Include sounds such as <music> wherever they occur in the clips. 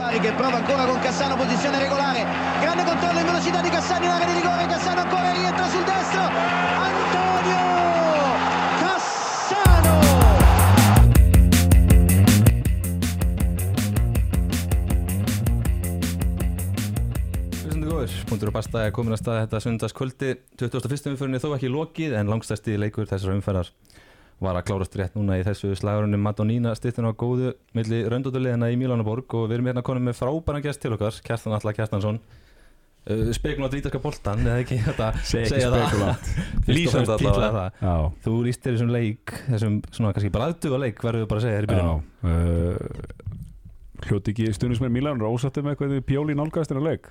Bari che prova ancora con Cassano, posizione regolare. Grande controllo in velocità di Cassano in area di rigore. Cassano ancora rientra sul destro. Antonio Cassano! Hlustundu góður, punktur og pasta er komin að staða þetta sunnudagskvöldi 21. umfyrinni þó ekki lokið en langstæsti leikur þessar umferðar var að klárast rétt núna í þessu slagurunum Madonina stýttun á góðu milli raundotulegina í Mílánaborg og við erum hérna konum með frábæran gæst til okkar, Kjartan Alla Kjartansson. Uh, spekulant vítarska boltan eða ekki? <laughs> Þetta Segja það. <laughs> allavega. titlaði það. Þú lýstir þessum leik, þessum svona kannski bræðduga leik verður við bara að segja þér í já byrjun uh, Hljóti ekki stundismenn Milan Rósatti með hvernig Pjóli nálgast þennan leik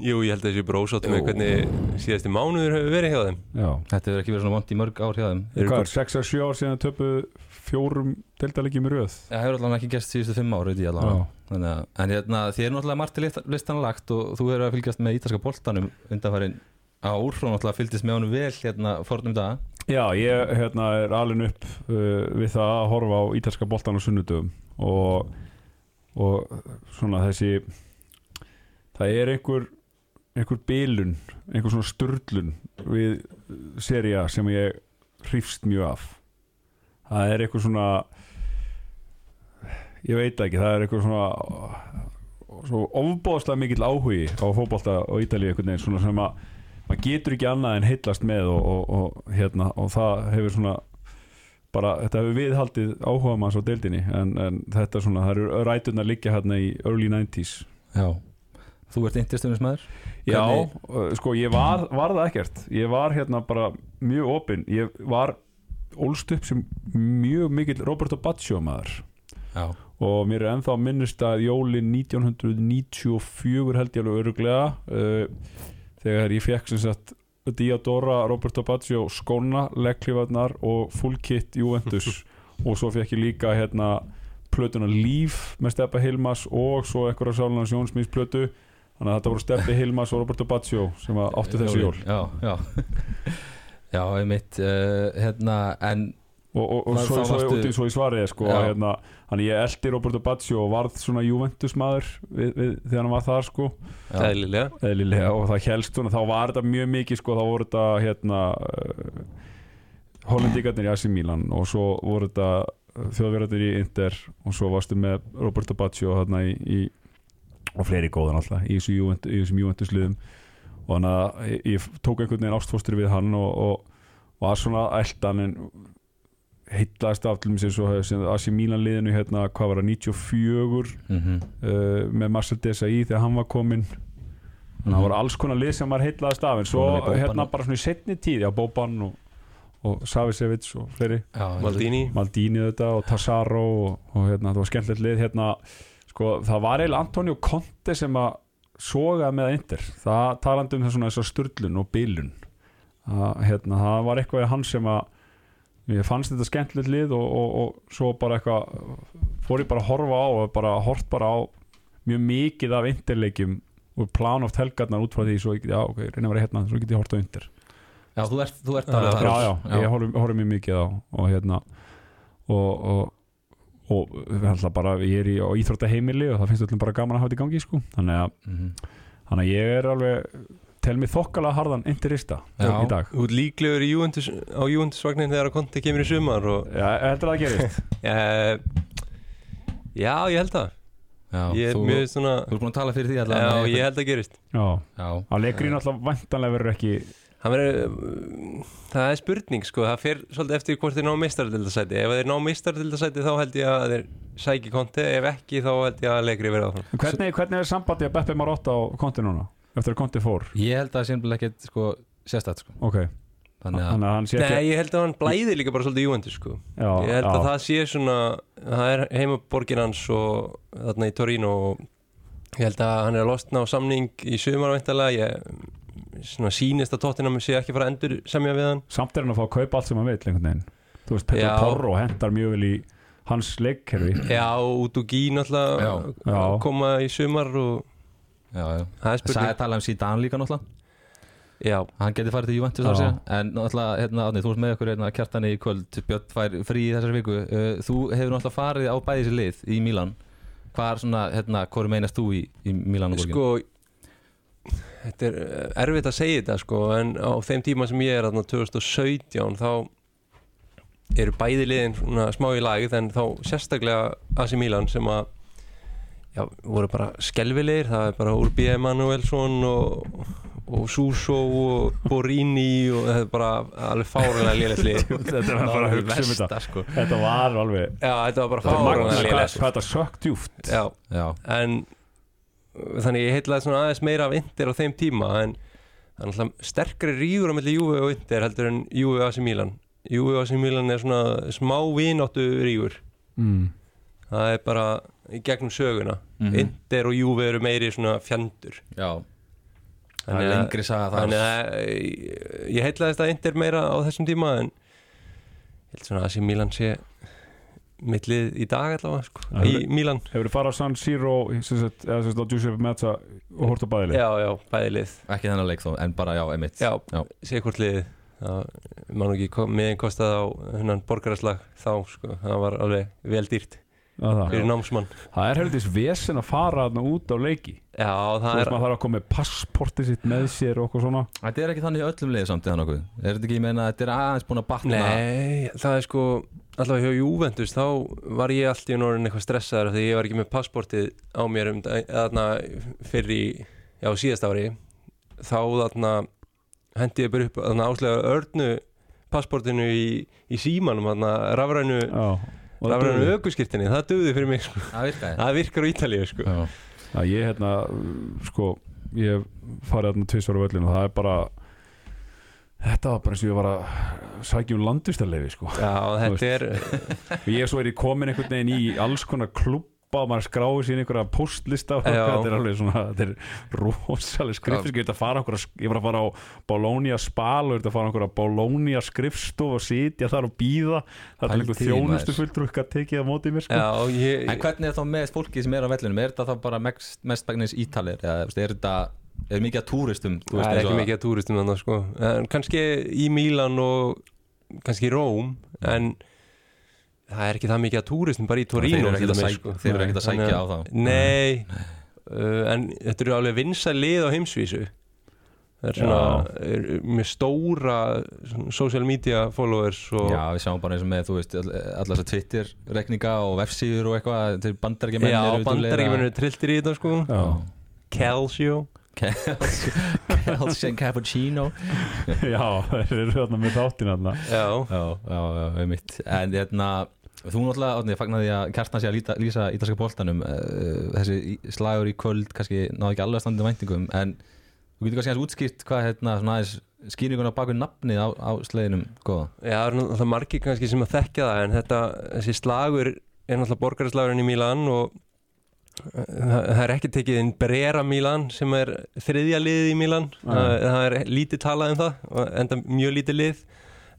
Jú, ég held að þessi bara ósátt með hvernig síðasti mánuður hefur verið hjá þeim. Já. Þetta hefur ekki verið svona vond í mörg ár hjá þeim. Eru Hvað er 6-7 ár síðan töpu fjórum deltalegjum í röð? Það hefur allavega ekki gæst síðustu fimm ár, allavega. En hérna, þið er náttúrulega margt til list- listan lagt og þú hefur að fylgjast með ítalska boltanum undanfærin ár og náttúrulega fylgdist með honum vel hérna fornum dag. Já, ég hérna, er alveg upp uh, við það að horfa á ítalska boltan á sunnudöfum og, og svona þessi það er einhver einhver bilun, einhver svona sturlun við seria sem ég hrifst mjög af. Það er einhver svona ég veit ekki, það er einhver svona svo ofbóðslega mikill áhugi á fótbolta á Ítalíu einhvern veginn svona sem að maður getur ekki annað en heillast með og, og, og, hérna, og það hefur svona bara, þetta hefur viðhaldið áhuga manns á deildinni en, en þetta svona, það eru ræturnar liggja hérna í early 90s Já Þú ert interestunismæður Já, uh, sko ég var, var það ekkert. Ég var hérna bara mjög opinn. Ég var ólst upp sem mjög mikill Roberto Baccio maður. Já. Og mér er ennþá minnist að jólin 1994 held ég alveg öruglega uh, þegar ég fekk sem sagt Diadora, Roberto Baccio skóna, leggklifarnar og full kit Juventus. <laughs> Og svo fekk ég líka hérna plötuna Líf með Steppa Hilmas og svo einhverja Sálunars Jónsmís plötu þannig að þetta voru Steppi Hilmas og Roberto Baccio sem að áttu þessu jól. Já, já. <laughs> Já, einmitt uh, hérna, en og, og, og svo, svo, varstu- svo, í svarið sko, hérna, hann ég eldi Roberto Baccio og varð svona Juventus maður við, við, þegar hann var þar sko. Eðlilega. Eðlilega og það helst svona, þá var þetta mjög mikið sko, þá voru þetta hérna uh, hollendíkarnir í AC Milan og svo voru þetta þjóðverðarnir í Inter og svo varstu með Roberto Baccio hérna í, í og fleiri góðan alltaf í þessum Juventus liðum og þannig að ég, ég tók einhvern veginn ástfóstri við hann og, og, og var svona eldan en heitlaðist af til mér sem, sem AC Milan liðinu hérna, hvað var það, 94 mm uh, með Marcel Desailly þegar hann var kominn. Þannig að það voru alls konar lið sem var heitlaðast af en svo Svo var hérna bara svona í setni tíð já, Boban og, og Savicevic og fleiri, já Maldini. Maldini þetta og Tassaro og, og hérna, það var skemmtilegt lið. Hérna, sko, það var eiginlega Antonio Conte sem að soga með Inter, það talandi um þess að sturlun og bilun að, hérna, það var eitthvað í hann sem að ég fannst þetta skemmtilegt lið og, og, og svo bara eitthvað fór ég bara að horfa á og bara hort bara á mjög mikið af interleikjum og plan oft helgarnar út frá því svo já ok, reyna að vera hérna, svo get ég hort á inter. Já, þú ert, þú ert Já, alveg já, þar. já, ég horfi mjög mikið á og hérna og, og, og bara, ég er í, íþróttaheimili og það finnst öllum bara gaman að hafa þetta í gangi sko. þannig, að, Mhm. þannig að ég er alveg tel mig þokkalega harðan interista Já. í dag Þú ert líklegur í Juventus, á Juventus-vagnin þegar að konti kemur í sumar og Já, heldur það að gerist uh, <laughs> Já, ég held það Já, Ég er þú, mjög svona þú ert búin að tala fyrir því Já, allavega ég held að gerist Já, Já, að leikrin alltaf vantanlega verður ekki Það verður, það er spurning sko, það fer svolítið eftir hvort þeir ná meistaraldildasæti Ef þeir ná meistaraldildasæti þá held ég að þeir sæki konti Ef ekki þá held ég að leikri verða áfram. Hvernig, hvernig er sambandi að Beppe Marotta á konti núna? Eftir að konti fór? Ég held að það sé nefnilega ekkert sko, sérstætt sko. Ok, Þannig að þannig að sé ekki Nei, ég held að hann blæði líka bara svolítið Juventus sko. Já, Ég held að já, það sé svona, það er heimaborgin hans og þarna í Torino og ég held að hann er að losna á samning í ég svona sýnist að Tottenham sé ekki fara að endur semja við hann. Samt er hann að fá að kaupa allt sem hann vil einhvern veginn. Þú veist, Já. Porro hendar mjög vel í hans leikkerfi. <clears throat> Já, út úr gín alltaf koma í sumar og já, já. það er Það sagði spurning. Að tala um Zidane líka náttúrulega. Já, Hann geti farið til Juventus þar sér En náttúrulega, hérna, Árni, þú ert með okkur hérna, kjartani í kvöld. Björn fær frí í þessari viku. Uh, Þú hefur náttúrulega farið á bæði sér lið í Mílan Hvað er svona, hérna, hvað meinast þú í, í Milano borgin? Sko Þetta er eh, erfitt að segja þetta sko En á þeim tíma sem ég er þarna 2017 Þá eru bæði liðin svona smá í lagið En þá sérstaklega AC Milan sem að Já, voru bara skelvilegir Það er bara Urbi Emanuelsson og, og Suso og Borini og þetta er bara alveg fárulega <laughs> lélegt lið. Þetta var bara hugsa um þetta. sko. Þetta var alveg Já, þetta var bara lélegt. hvað þetta sökk djúft en þannig ég heitlaði svona aðeins meira af Inter á þeim tíma en það er alltaf sterkari rígur á milli Juve og Inter heldur en Juve AC Milan. Juve AC Milan er svona smá vináttu rígur. Mm. það er bara í gegnum söguna. Mhm. Inter og Juve eru meiri svona fjandur já. Það Þannig er að- lengri saga þar. þannig að ég, ég heitlaðist að Inter meira á þessum tíma en ég held svona að AC Milan sé mittlið í dag allavega sko, Já. í Milan. Hefur þið farið á San Siro eða á Giuseppe Mezza og hort á bæðili? já, já, bæði lið. Ekki þennan leik þó, en bara já, emitt Já, Já. sé hvort liðið það mann ekki kom, miðin kostaði á hennan borgaraslag þá sko, það var alveg vel dýrt fyrir námsmann. Það er heldur þess vesen að fara þarna út á leiki. Já, það veist er maður þarf að koma með passportið sitt með sér og okkur svona. Þetta er ekki þannig í öllum liði samt eða nokkuð? Er þetta ekki, ég meina, þetta er aðeins búin að batna Nei, það er sko allavega hjá Juventus þá var ég allt í norðin eitthvað stressaður því ég var ekki með passportið á mér um þarna fyrir í já, síðast ári þá þarna hendi ég bara upp þarna áslega örnu passportinu í, í símanum þarna rafrænu, Já, og það rafrænu dugði. aukuskirtinni það döði fyrir mig sko. Það virkaði það virkar á Ítalíu sko. Ég hérna, sko ég hef farið þarna tvisvar á völlinu og það er bara þetta var bara eins og ég var að sækja um landvistarleifi sko. Já, þetta er og <laughs> ég svo er ég komin einhvern veginn í alls konar klubba og maður skráði sín einhverja postlista og þetta er alveg svona þetta er rosalega skrifstof ég er að fara okkur ég var að fara á Bologna spal og ég er að fara á okkur á Bologna skrifstof og sitja þar og býða það er einhver í þjónustu fulltrú eitthvað tekið á móti mér sko. Já, ég, En hvernig er þá með fólki sem er á vellinum? Er þetta þá bara mest, mest er mikið að túristum? það er ekki mikið að túristum þannig sko. en kannski í Mílan og kannski í Róm en það er ekki það mikið að túristum bara í Torino sko. þeir eru ekkert að sækja á þá Nei, uh, en þetta eru alveg vinsa lið á heimsvísu það er svona er, með stóra social media followers og Já, við sjáum bara eins og með, þú veist, allar þessar Twitter rekninga og vefsíður og eitthvað til bandarækjumenn Já, bandaríkjumennir eru trilltir í þetta sko Já. Calcio Calcium Cappuccino. <laughs> Já, þeir eru þarna með þáttin þarna. Já, Já, já, já, einmitt. En hérna, þú náttúrulega, Átni, fagnaði að kjartna sér að líta, lýsa ítalska boltanum. Uh, Þessi í- slagur í kvöld kannski náði ekki alveg að standa væntingum En þú getur kannski aðeins útskýrt hvað, hérna, svona aðeins skýringuna bak við nafnið á, á slegðinum góða. Já, það er náttúrulega margir kannski sem að þekkja það en þetta, þessi slagur er náttúrulega borgarslagurinn í Mílan og það er ekki tekið inn Brera Mílan sem er þriðja liðið í Mílan Nei. það, það er lítið talað um það og enda mjög lítið lið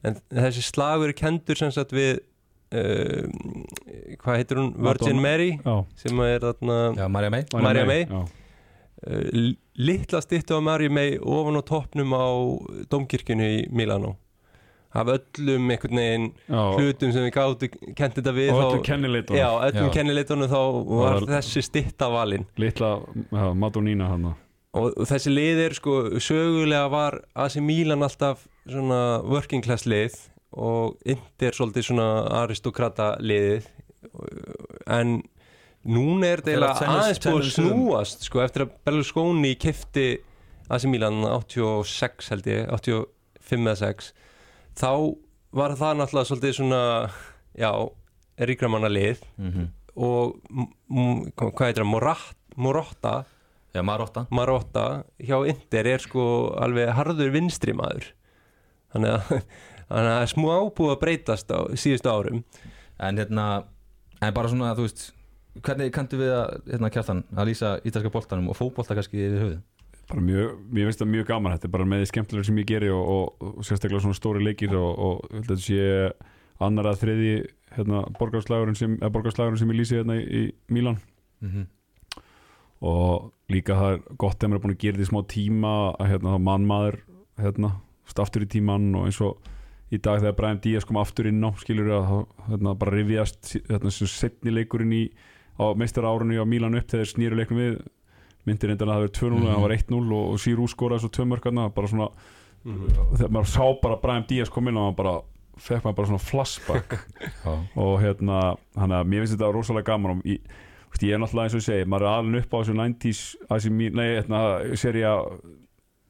en þessi slagur er kendur sem sagt við uh, hvað heitir hún, Virgin Madonna. Mary Já, sem er þarna Já, Marja May María May. Já. uh, litla styttu á Mary May ofan á toppnum á domkirkjunu í Milano af öllum einhvern veginn hlutum sem við gáttu kent þetta við og þá- öllu kennileitunum. Já, öllum kennileitunum þá var var- þessi stitta valin. Litla já, Madonina hann og, og þessi lið er sko sögulega var AC Milan alltaf svona working class lið og Inter svolítið svona aristokrata liðið. En núna er þetta aðeins búið að snúast sko eftir að Berlusconi kefti AC Milan 86 held ég 85 eða 6 þá var það náttúrulega svolítið svona já, ríkramanna lið. Mm og m- m- hvað heitir það, Morotta. Já, Marotta. Marotta hjá Inter er sko alveg harður vinstri maður. Þannig að <laughs> að það er smá búið að breytast á síðustu árum. En hérna, en bara svona, þú veist Hvernig kanntu við að, hérna, kjartan að lýsa ítalska boltanum og fótbolta kannski yfir höfuð? Bara mjög, mér finnst það mjög gaman þetta er bara með því skemmtilegur sem ég geri og, og, og sérstaklega svona stóri leikir og, að þetta sé annar að þriði hérna, borgarslagurinn sem, sem ég lýsi hérna í, í Mílan Mm -hmm. og líka það er gott þegar maður er búin að gera þetta í smá tíma að hérna, mannmaður hérna, aftur í tíman og eins og í dag þegar Brian Díaz kom aftur inn á skilur að hérna, bara rifjast hérna, setni leikurinn í meistar árunni á Mílan upp þegar snýru leiknum við myndir reyndan að það verið 2-0 en Mhm. það var 1-0 og, og Sýrú skoraði svo tvö mörkarna bara svona, Mhm. þegar maður sá bara Brian Díaz kom inn og hann bara fekk maður bara svona flashback <laughs> og hérna, hann að mér finnst þetta rosalega gaman og ég, ég er náttúrulega eins og segi maður er alveg upp á þessu 90s AC Mil- nei, hérna, serja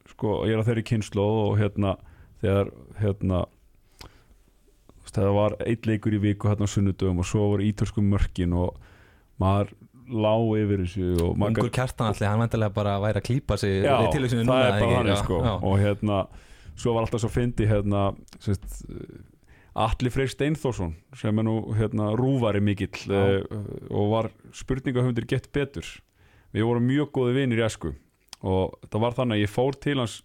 sko, ég er á þeirri kynslu og hérna, þegar hérna það var eitt leikur í viku hérna á sunnudöfum og svo voru ítörsku mörkin og maður lá yfir þessu Ungur kjartan allir, hann vantilega bara væri að klípa sig Já, tilvísinu það núna, er bara Já, sko. og hérna, svo var alltaf svo fyndi hérna, sérst Atli Freyr Steinþórsson sem er nú hérna rúvari mikill uh, og var spurningahundir gett betur. Við vorum mjög góði vinir í esku og það var þannig að ég fór til hans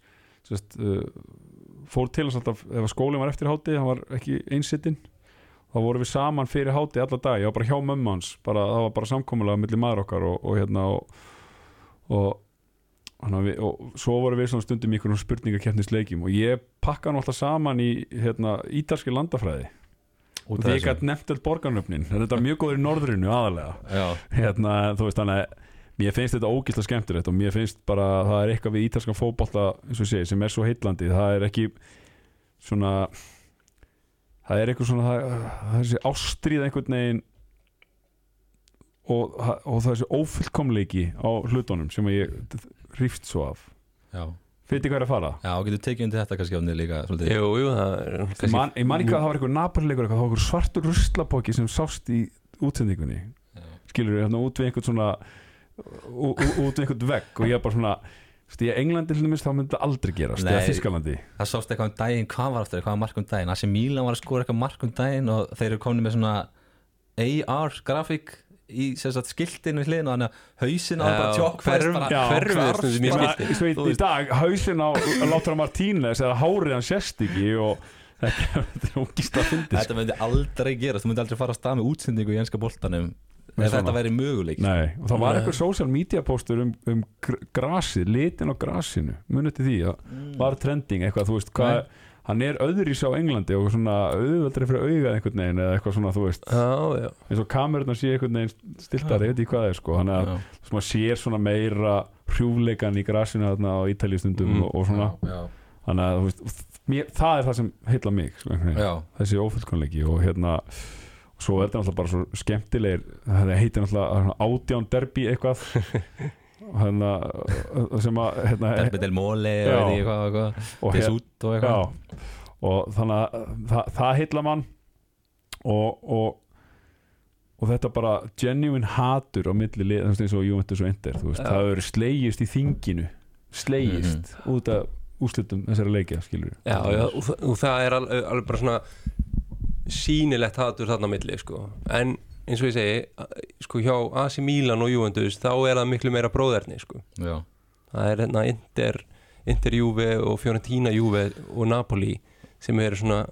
sérst, uh, fór til hans alltaf ef skólinn var eftir háti, hann var ekki einsittinn þá vorum við saman fyrir háti alla dag, ég var bara hjá mömmu hans bara, það var bara samkomulega millir maður okkar og, og hérna og, og við, og svo voru við svona stundum í einhvern spurningakeppnisleikjum og ég pakka nú alltaf saman í hérna, ítalski landafræði. Og því ég gætt nefnt öll borgarnöfnin. Þetta er mjög góður í norðrinu aðalega hérna, þú veist þannig að mér finnst þetta ógísla skemmtilegt og mér finnst bara að það er eitthvað við ítalskan segi, sem er svo heitlandi það er ekki svona það er eitthvað svona það, er þessi ástríð einhvern veginn og, og það er þessi ófullkomleiki á hlutunum sem ég hrýfst svo af já Fyrir hvað er að fara? Já, getur tekið undir þetta kannski átni líka svolítið Jú, jú, það er Ég man, ég man ekki að það var eitthvað naparleikur eitthvað, það var eitthvað svartur ruslapóki sem sást í útsendingunni Já. skilur við hérna út við einhvern svona út við einhvern vegg og ég bara svona í Englandi til dæmis þá myndi það aldrei gerast Nei. eða Þískalandi Það sást eitthvað um daginn, hvað var aftur, hvað var mark um daginn? Asi Milan var að skora eitthvað mark um daginn og þeir eru komin með svona AR grafík í sem sagt, skiltinu við hliðin og þannig að hausin á Já, bara tjók hverf- bara, Já, hverfur. hvarf, stundum í sko. Dag hausin á Látra Martínez eða hárið hann sérst ekki og þetta er ógist að fyndið Þetta myndi aldrei gerast, þú myndi aldrei fara að stað með útsendingu í enska boltanum Með ef þetta væri möguleik Nei, og það var eitthvað social media postur um, um gr- grasið, litin á grasinu. Munið til því að var trending eitthvað, þú veist, hvað hann er öðrís á Englandi og svona auðveldri fyrir augað einhvern veginn eða eitthvað svona, þú veist. Já, já. Eins og kamerunnar sé einhvern veginn stiltari, ég veit ekki hvað það er sko, þannig að Já, sem maður sér svona meira hrjúleikan í grasinu þarna á Ítalíu stundum Mm. og, og svona, já, þannig að þú veist, mér, það er það sem heilla mig sko, þessi ófullkonleiki og hérna svo er þetta náttúrulega bara svo skemmtilegir það heitir náttúrulega átján derby eitthvað. Og <laughs> hérna sem að hérna, Derby del Mole og hvað, og, eitthvað. Já, og þannig að það, það heilla mann. Og, og og þetta bara genuine hatur á milli lið, þú veist eins og Juventus og Inter þú veist, Já. það verið slegist í þinginu. Slegist út af úrslitum þessara leikja, Já, já, og, og það er alveg, alveg bara svona sýnilegt hatur þarna milli sko. en eins og ég segi sko hjá AC Milan og Juventus þá er það miklu meira bróðerni sko. Það er hérna Inter Inter Juve og Fiorentina Juve og Napoli sem eru svona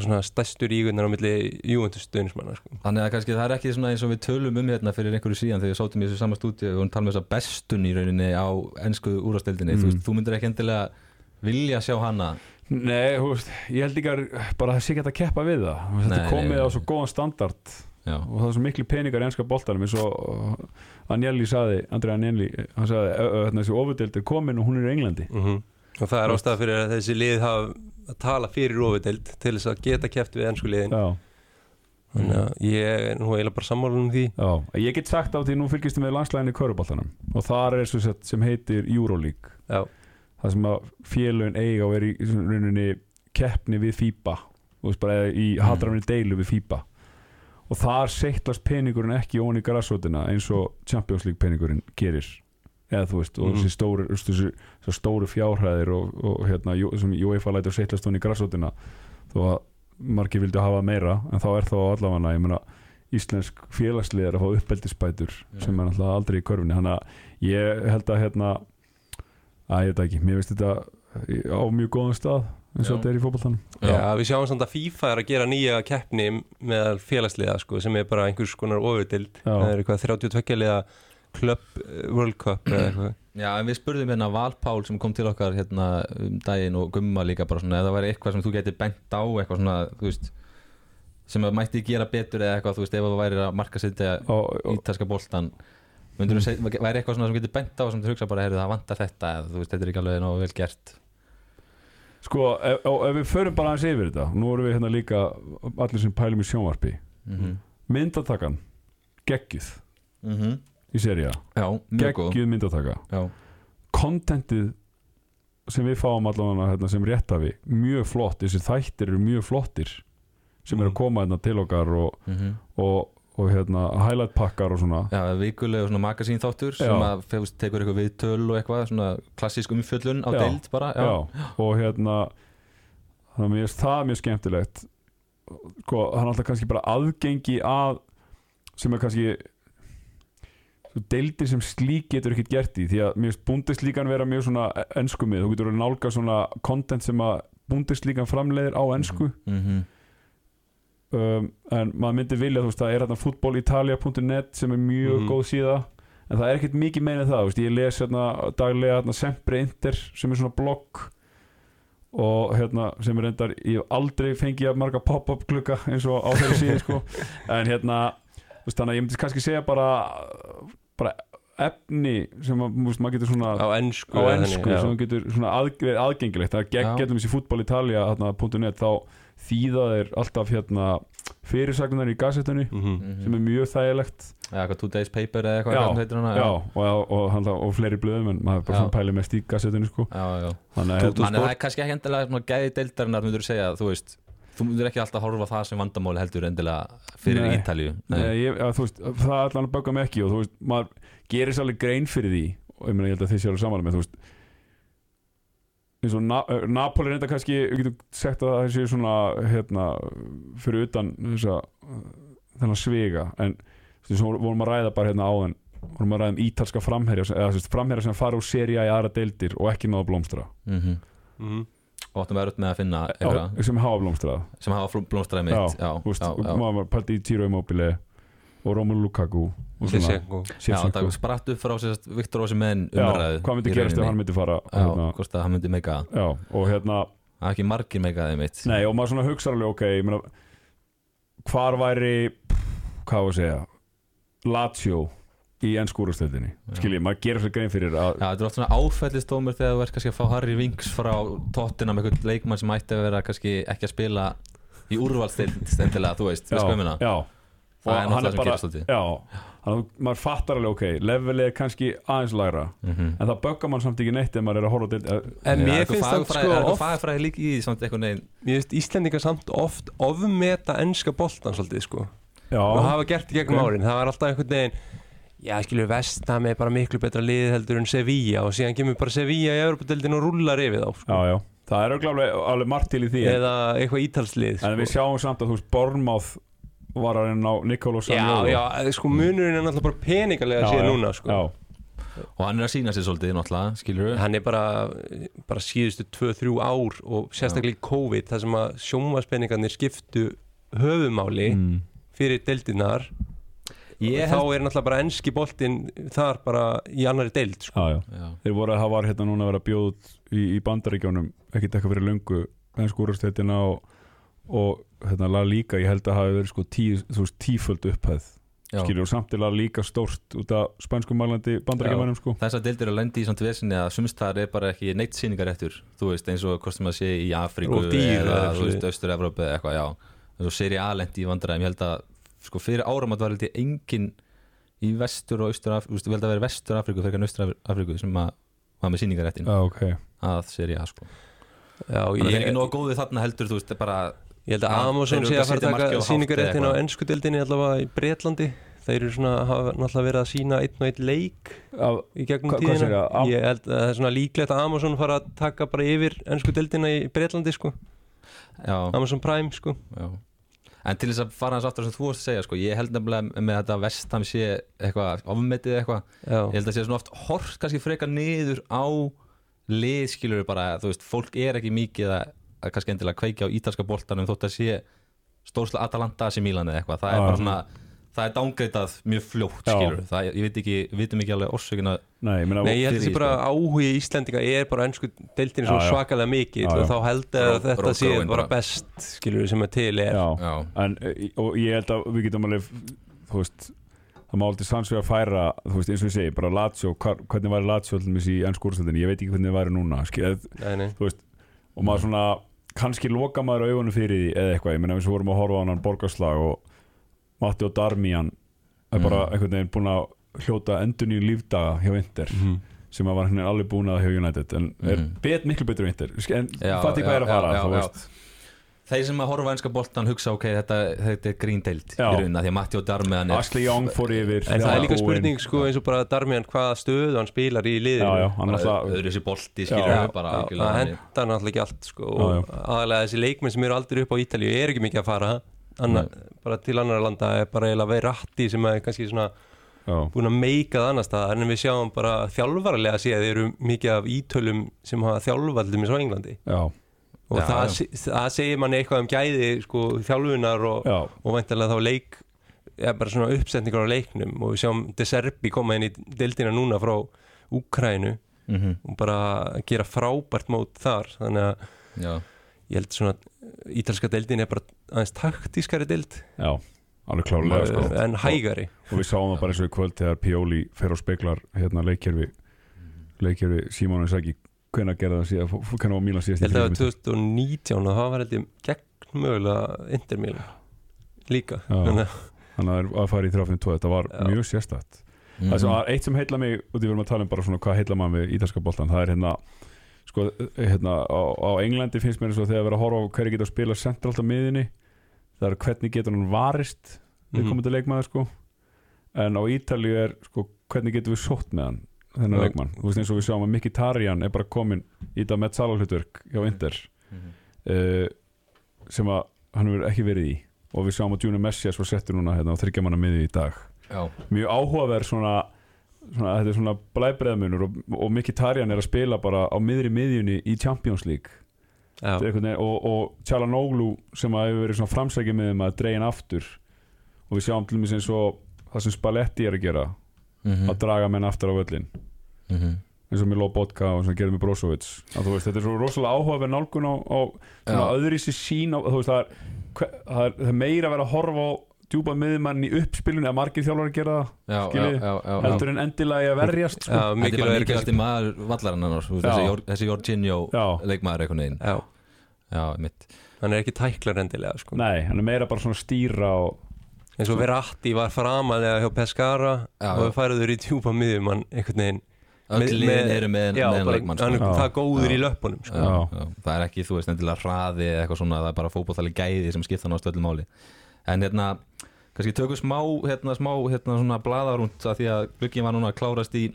svona stærstur ígunnar á milli Juventus stöðnismanna sko. Þannig að kannski það er ekki svona eins og við tölum um hérna fyrir einhverju síðan þegar við sátum í þessu sama stúdíu og tala um þessa bestun í rauninni á ennsku úrvasteldinni Mm. þú, þú myndir ekki endilega vilja sjá hana Nei, veist, ég held að bara það sé ekki að keppa við það. Þetta Nei, komið á svo góðan standard Já, og það er svo miklu peningar í ennska boltanum eins og Agnelli saði, Andrei Agnelli hann saði, "Ö, ö, hérna, þessi ofudeld er komin og hún er í Englandi. Mm og það er ástæða fyrir að þessi lið hafa að tala fyrir ofideld til þess að geta keft við ennsku liðin. Já, þannig að ég er nú eiginlega bara sammála um því. Já, ég get sagt á því nú fylgist með landslæðinni í köruboltanum og þar er svo sett sem heitir Euroleague. Já, það sem að félögin eiga og er í rauninni keppni við FIBA og veist bara í hatrafinni deilu við FIBA og þar seitlast peningurinn ekki ón í grassótina eins og Champions League peningurinn gerir. Eða þú veist, og Mhm. þessi stóru, þessi, þessi stóru fjárhæðir og, og hérna, sem UEFA lætur seitlast ón í grassótina þó að margir vildu hafa meira en þá er þá allavega, ég meina íslensk félagsliðar að fá uppeldisbætur sem er náttúrulega aldrei í körfinni þannig að ég held að hérna að ég veit ekki, mér veist þetta á mjög góðan stað eins og Já. þetta er í fótboltanum. Já, við sjáum samt að FIFA er að gera nýja keppni með félagsliða sko, sem er bara einhvers konar ofurdild. Já. það er eitthvað 32 liða Club eh, World Cup eða eitthvað. Já, en við spurðum hérna Val Pál sem kom til okkar hérna um daginn og Gumma líka bara svona, ef það væri eitthvað sem þú geti bent á eitthvað svona, þú veist sem að mætti gera betur eða eitthvað, þú veist, ef það væri að marka og, ítalska boltan myndur þú segja, væri eitthvað svona sem getur bent á sem þú hugsa bara, heyrðu, það vantar þetta eða þú veist, þetta er ekki alveg nógu vel gert. Sko, ef, ef við förum bara aðeins yfir þetta nú erum við hérna líka allir sem pælum í sjónvarpi. Mm -hmm. myndatakan, geggjuð. Mhm. í seria, geggjuð myndataka. Já, kontentið sem við fáum allavega hérna, sem réttafi, mjög flott þessi þættir eru mjög flottir sem eru að koma hérna til okkar og, mm og, og hérna highlight pakkar og svona Já, vikulega svona magasín þáttur sem Já. að fegust, tekur eitthvað viðtöl og eitthvað svona klassísk umfjöllun á Já. deild bara Já. og hérna þannig að mér finnst það mjög skemmtilegt sko, hann er alltaf kannski bara aðgengi að sem er kannski svo deildir sem slík getur ekkert gert í því að mér finnst búndislíkan vera mjög svona ennskumið, þú getur að nálga svona content sem að búndislíkan framleiðir á ennsku mm um, en maður myndi vilja þú veist það er hérna fútbolitalia.net sem er mjög Mhm. góð síða en það er ekkert mikið meina það veist, ég les hérna daglega hérna, Sempre Inter sem er svona blogg og hérna sem er reyndar ég hef aldrei fengið að marga pop-up glugga eins og á þeirri síði sko <laughs> en hérna þú veist, þannig að ég myndi kannski segja bara bara efni sem að, veist, maður getur svona á ennsku á ennsku þannig, sem þú getur svona að, aðgengilegt það er gegn Já. getum þessi fútbolitalia.net þá þýða þeir alltaf hérna fyrirsagnar í gassettunni Mhm. sem er mjög þægilegt Já, eitthvað two days paper eða eitthvað Já, hana? já, og, og, og, og fleiri blöðum en maður bara Já. svona pæli mest í gassettunni sko. já, já. þannig að Þú, hérna, Þannig að það er kannski ekki endilega gæði deildarinnar myndur þú segja, þú veist þú myndur ekki alltaf horfa það sem vandamáli heldur endilega fyrir Nei. Ítalíu Nei, ég, ja, þú veist, það er allan að bögga mig ekki og þú veist, maður gerir alveg grein fyrir því og ég meina ég held að þið séu alveg saman með þú veist eins og Na eh, Napoli reynda kannski, við getum sagt að það séu svona hérna, fyrir utan þessa þennan svega en svo vorum að ræða bara hérna áðan vorum að ræða um ítalska framherja eða veist, framherja sem fara úr seria í aðra deildir og ekki náða blómstra mm -hmm. Mhm. og áttum verið með að finna Já, sem hafa blómstrað sem hafa blómstraði mitt Já, já, þú veist, já, já. maður pælti í Tiro Immobile og Romelu Lukaku og svona Shevchenko. Já, Shevchenko. það spratt upp frá sérst Viktor Ósimenn Já, umræðu hvað myndi gerast ef hann myndi fara? Já, hérna, hvort að hann myndi meika og hérna Það er ekki margir meikaði mitt nei, og maður svona hugsa alveg, ok ég meina, hvar væri hvað var að segja Lazio í ennskúrastöldinni skiljið, maður gerir svo grein fyrir að Já, þetta er oft svona áfællistómur þegar þú ert kannski að fá Harry Winks frá tóttina með einhvern leikmann sem ætti að vera kannski ekki að spila í úrvalstild stendilega, þú veist, við skoðum hérna já, Það og hann náttúrulega er bara já, hann, maður fattar alveg, ok levelið er kannski aðeins lægra Mhm. en það böggar mann samt ekki neitt ef maður er að horfa til en mér eitthvað finnst það fagfræði- sko er eitthvað oft fagfræði líka í því samt einhvern veginn mér finnst Íslendingar samt oft ofmeta ennska boltan svolítið sko. Já, og hafa gert í gegnum árin. Það var alltaf einhvern veginn já skilur Vestham er bara miklu betra lið heldur en Sevilla og síðan kemur bara Sevilla í Evropadeildin og rullar yfir þá sko. já, já, það er alveg, alveg margt til í því. Eða eitthvað ítalslið en sko. við sjáum samt að þú veist, Bornmáð var að reyna á Nikolo já, já, sko munurinn er náttúrulega bara peningalega síðan núna sko. og hann er að sína sér svolítið náttúrulega, skilur hann er bara, bara síðustu 2-3 ár og sérstaklega í COVID þar sem að sjónvarspenningarnir skiptu höfumáli mm. fyrir deildinar Ég þá er náttúrulega bara ennski boltinn þar bara í annari deild sko. já, já Já. Þeir voru að það var hérna núna að vera bjóð í, í bandaríkjónum, ekkert eitthvað fyrir löngu ennskúrastéttina og, og hérna La Liga, ég held að hafi verið sko tí, þú veist, tíföld upphæð. Já. skilur og samt til La Liga stórt út af spænskum mælandi bandaríkjumænum sko. Þessar deildir að lendi í samt vesinni að sumstaðar er bara ekki neitt sýningaréttur þú veist, eins og hvort sem að sé í Afríku Og dýr eða, þú veist. Austur-Evrópu eða eitthvað, já. Eins og Seri A lendi í vandræðum, ég held að sko fyrir áram að það var ég engin í vestur og austur-Afríku, ég held að vera vestur-Afríku fyrir austur-Afríku sem að var með sýningaréttin Já, ok. Að Seri A sko. Já, að það er ég, ekki nógu góðið þarna heldur, þú veist, bara ég held að Amazon sé að að fara að taka síningaréttin á eitthvað. ennsku deildinni allavega í Bretlandi. Þeir eru svona, hafa náttúrulega verið að sína einn og einn leik Af, í gegnum tíðina. ég held að það er svona líklegt að Amazon fara að taka bara yfir ennsku deildina í Bretlandi sko, já, Amazon Prime sko. Já. En til þess að fara hans aftur sem þú vorst að segja sko, ég held nefnilega með þetta vestam sé eitthvað ofmetið eitthvað. Já, ég held að sé svona oft hort kannski frekar niður á lið skilur bara, þú veist, fólk er ekki mikið að, að kannski endilega kveikja á ítalska boltanum þótt að sé stórslega Atalanta sem Milan eða eitthvað, það er bara svona það er dángreitað mjög fljótt skilur það, ég veit ekki, við vitum ekki alveg orsökina. Nei, ég meina Nei, ég held þessi bara sko. áhugi Íslendinga er bara ennsku deildinni svo svakalega mikið Já, já. og þá held ég að Ró- þetta sé bara best skilur sem er til er. Já, já, en eh, og ég held að við getum alveg þú veist það má alltaf sanns við að færa þú veist eins og ég segi, bara Lazio hvar, hvernig væri Lazio allmis í ennskúrstöldinni, ég veit ekki hvernig það væri núna skil, Nei, nei, og maður svona kannski loka maður augunum fyrir því eða eitthvað, ég meina við vorum að horfa á hann borgarslag og Matti og Darmian er bara Mm. einhvern veginn búin að hljóta endur nýju lífdaga hjá Inter Mhm. sem að var hann alveg búin að hjá United en er Mhm. bet miklu betur á Inter en Já, fatti hvað já, er að fara já, já, veist. Þeir sem að horfa á enska boltan hugsa ok, þetta, þetta er gríndeild í raunina, því að Matti og Darmiðan er Ashley Young fór yfir. En það er líka spurning sko eins og bara Darmian hvaða stöðu hann spilar í liðinu. Já, já, hann bara alltaf öðru sér bolti skilur já, bara það hendar náttúrulega ekki allt sko, Já, og aðalega þessi leikmenn sem eru aldrei upp á Ítalíu er ekki mikið að fara. Anna, bara til annar landa er bara eiginlega Verratti sem er kannski svona já, búin að meika það annars staðar en við sjáum bara þjálfarlega að sé að og Já, það, já. það segir manni eitthvað um gæði sko, þjálfunar og, og væntalega þá leik ja, bara svona uppsetningar á leiknum. Og við sjáum De Serbi koma inn í deildina núna frá Úkrænu Mhm, og bara gera frábært mót þar. Þannig að já, ég held svona ítalska deildin er bara aðeins taktískari deild. Já alveg klárlega sko. uh, en hægari. og við sáum það bara eins og í kvöld þegar Pioli fer og speklar hérna leikkerfi leikkerfi Simon Inzaghi hvenær gerða það síðan, hvenær var Mílan síðast ég held að það var þriðju 2019 og það var held ég gegn mögulega Inter Milan líka. Þannig að að það er að fara í 352 þetta var Já. mjög sérstætt Mhm. það sem var eitt sem heilla mig og því við erum að tala um bara svona hvað heilla mann við ítalska boltan það er hérna sko, hérna, á, á Englandi finnst mér eins og þegar við erum að horfa á hverju geta að spila sentralt á miðinni það er hvernig getur hann varist við Mhm. komum til leikmaður sko. En á Ítalíu er sko hvernig getur við sótt með hann þennan leikmann, þú veist eins og við sjáum að Mikki Tarjan er bara komin í þetta með salalhutverk hjá Inter Mhm. uh, sem að hann hefur ekki verið í. Og við sjáum að Junior Messias var settur núna hérna á þryggjamanna miði í dag. Já, mjög áhugaverð svona, svona þetta er svona blæbreðmunur og, og Mikki Tarjan er að spila bara á miðri miðjunni í Champions League. Já, Þetta er einhvern veginn- og, og Tjalanoglu sem að hefur verið svona framsækið með þeim að dregin aftur. Og við sjáum til dæmis eins og það sem Spalletti er að gera Mhm, að draga menn aftur á völlin mhm. eins og með Lobotka og sem gerir með Brozovic að þú veist, þetta er svo rosalega áhugaverð nálgun á, á svona Já. öðri sér sín á, þú veist, það er, það er, það er meira að vera að horfa á djúpa miðmann í uppspilunni að margir þjálfar að gera það já, Skiljið? já, já, já, já. heldur en endilega að verjast sko. já, Þetta er bara mikilvæg mikilvægt maður Já. þessi, Jor- þessi Jorginho Já. leikmaður já, mitt hann er ekki tæklar endilega sko. nei, hann er meira bara svona stýra og eins og Verratti var framalega hjá Pescara Já, og já. við færuður í djúpa miðjum hann einhvern veginn öll Með- liðin með- eru með, bara, leikmann sko. er það góður Já. í löppunum sko. já, já. það er ekki, þú veist, endilega hraði eða eitthvað svona, það er bara fótbolltali gæði sem skipta náttúrulega öllu máli en hérna, kannski tökum smá hérna, smá, hérna, svona blaðarúnt að því að glukkin var núna að klárast í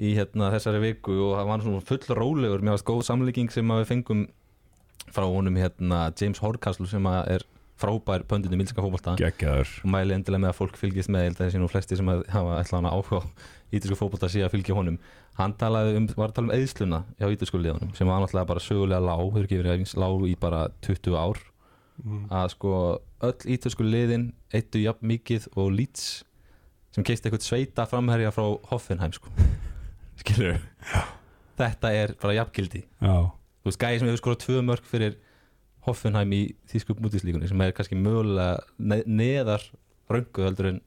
í hérna þessari viku og það var svona full rólegur, mér varst góð samlíking sem við fengum frá honum hérna James Horcastle sem að er frábær pöndin í milsinga geggjaður. Og mæli endilega með að fólk fylgist með ég held að þessi nú flesti sem hafa ætla hana áhuga á ítisku fótbolta sé að fylgja honum. Hann talaði um, var að tala um eðsluna hjá ítisku liðunum sem var náttúrulega bara sögulega lág hefur ekki verið eins lág í bara 20 ár. Mm. að sko öll ítisku liðin eittu jafn mikið og Leeds sem keist eitthvað sveita framherja frá Hoffenheim sko. <laughs> Skilur þetta er bara jafngildi. Þú veist gæði sem hefur skorað tvö mörg fyrir Hoffenheim í þýsku mútislíkunni sem er kannski mögulega ne neðar röngu heldur en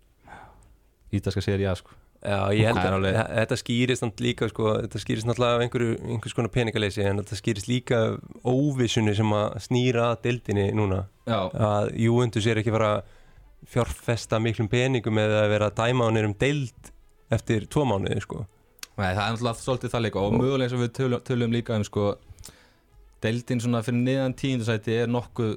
ítalska seri A sko. Já, ég held að alveg- alveg... þetta skýrist samt líka sko, þetta skýrist náttúrulega af einhverju, einhvers konar peningaleysi en þetta skýrist líka óvissunni sem að snýra að deildinni núna. Já, að Juventus er ekki fara að fjárfesta miklum peningum eða að vera að dæma á nýrum deild eftir tvo mánuði sko. Nei, það er náttúrulega svolítið það líka og mögulega eins og við tölum, tölum líka um sko deildin svona fyrir niðan tíundasæti er nokkuð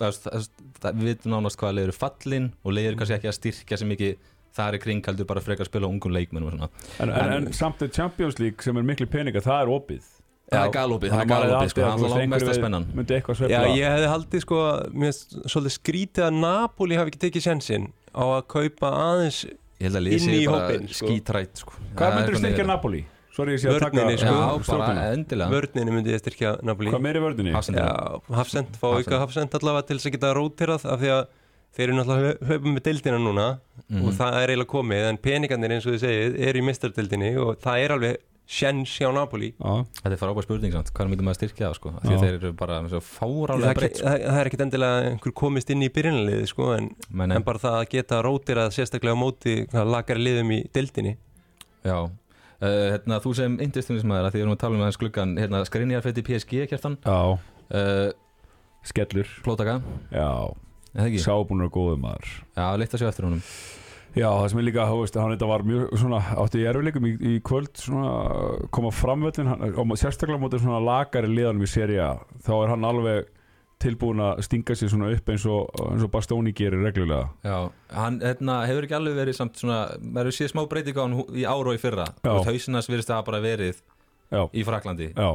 við vitum nánast hvaða leiður fallin og leiður kannski ekki að styrkja sem mikið það er kring heldur bara frekar að spila á ungum leikmennum og svona en, en, en samt er Champions League sem er miklu peninga, það er opið Það er galopið, það er að galopið sko, það er þú veist, langmesta einhverju spennan Já, ég hefði haldið sko mér finnst svolítið skrítið að Napoli hafi ekki tekið sensinn á að kaupa aðeins Ég held að liðið Inn sé í bara hópinn, sko. skítrætt sko. hvað myndir styrkja Napoli? Sorry, ég sé að taka Vörninni, Já, sko. bara endilega. Vörninu myndi ég styrkja Napoli. Hvað meiri vördinni? Hafsendina. Já, Hafsend, fá auka Hafsend allavega til þess að geta rótirað af því að þeir eru náttúrulega hlaupum með deildina núna Mhm. og það er eiginlega komið en peningarnir eins og þið segið eru í mistardildinni og það er alveg sjens hjá Napoli. Já, Þetta er frábær spurning samt, hvað myndum maður að styrkja það sko? Af Því að þeir eru bara fárálega breytt sko. það, er ekkit endilega einhver komist inn í byrjunaliði sko, en, en bara það að geta rótirað sérstaklega á móti lagari liðum í deildinni. Já, uh, hérna, þú sem industrínismæður að því við erum að tala um aðeins gluggan hérna, Skrinjar fyrir PSG kjartan? Uh, skellur. Plótaka, sábúnur og góðu maður. Já, leitt að sjá eftir honum. Já, það sem er líka, veist, hann þetta var mjög svona, átti ég erfileikum í, í kvöld svona, koma framvöldin og sérstaklega svona lagari liðanum í seri A, þá er hann alveg tilbúin að stinga sér svona upp eins og, eins og Bastóni gerir reglulega. Já, hann hérna, hefur ekki alveg verið samt svona, maður hefur séð smá breyting á hann í ára og í fyrra. Hausinnast virðist það bara verið Já, í Fraklandi já.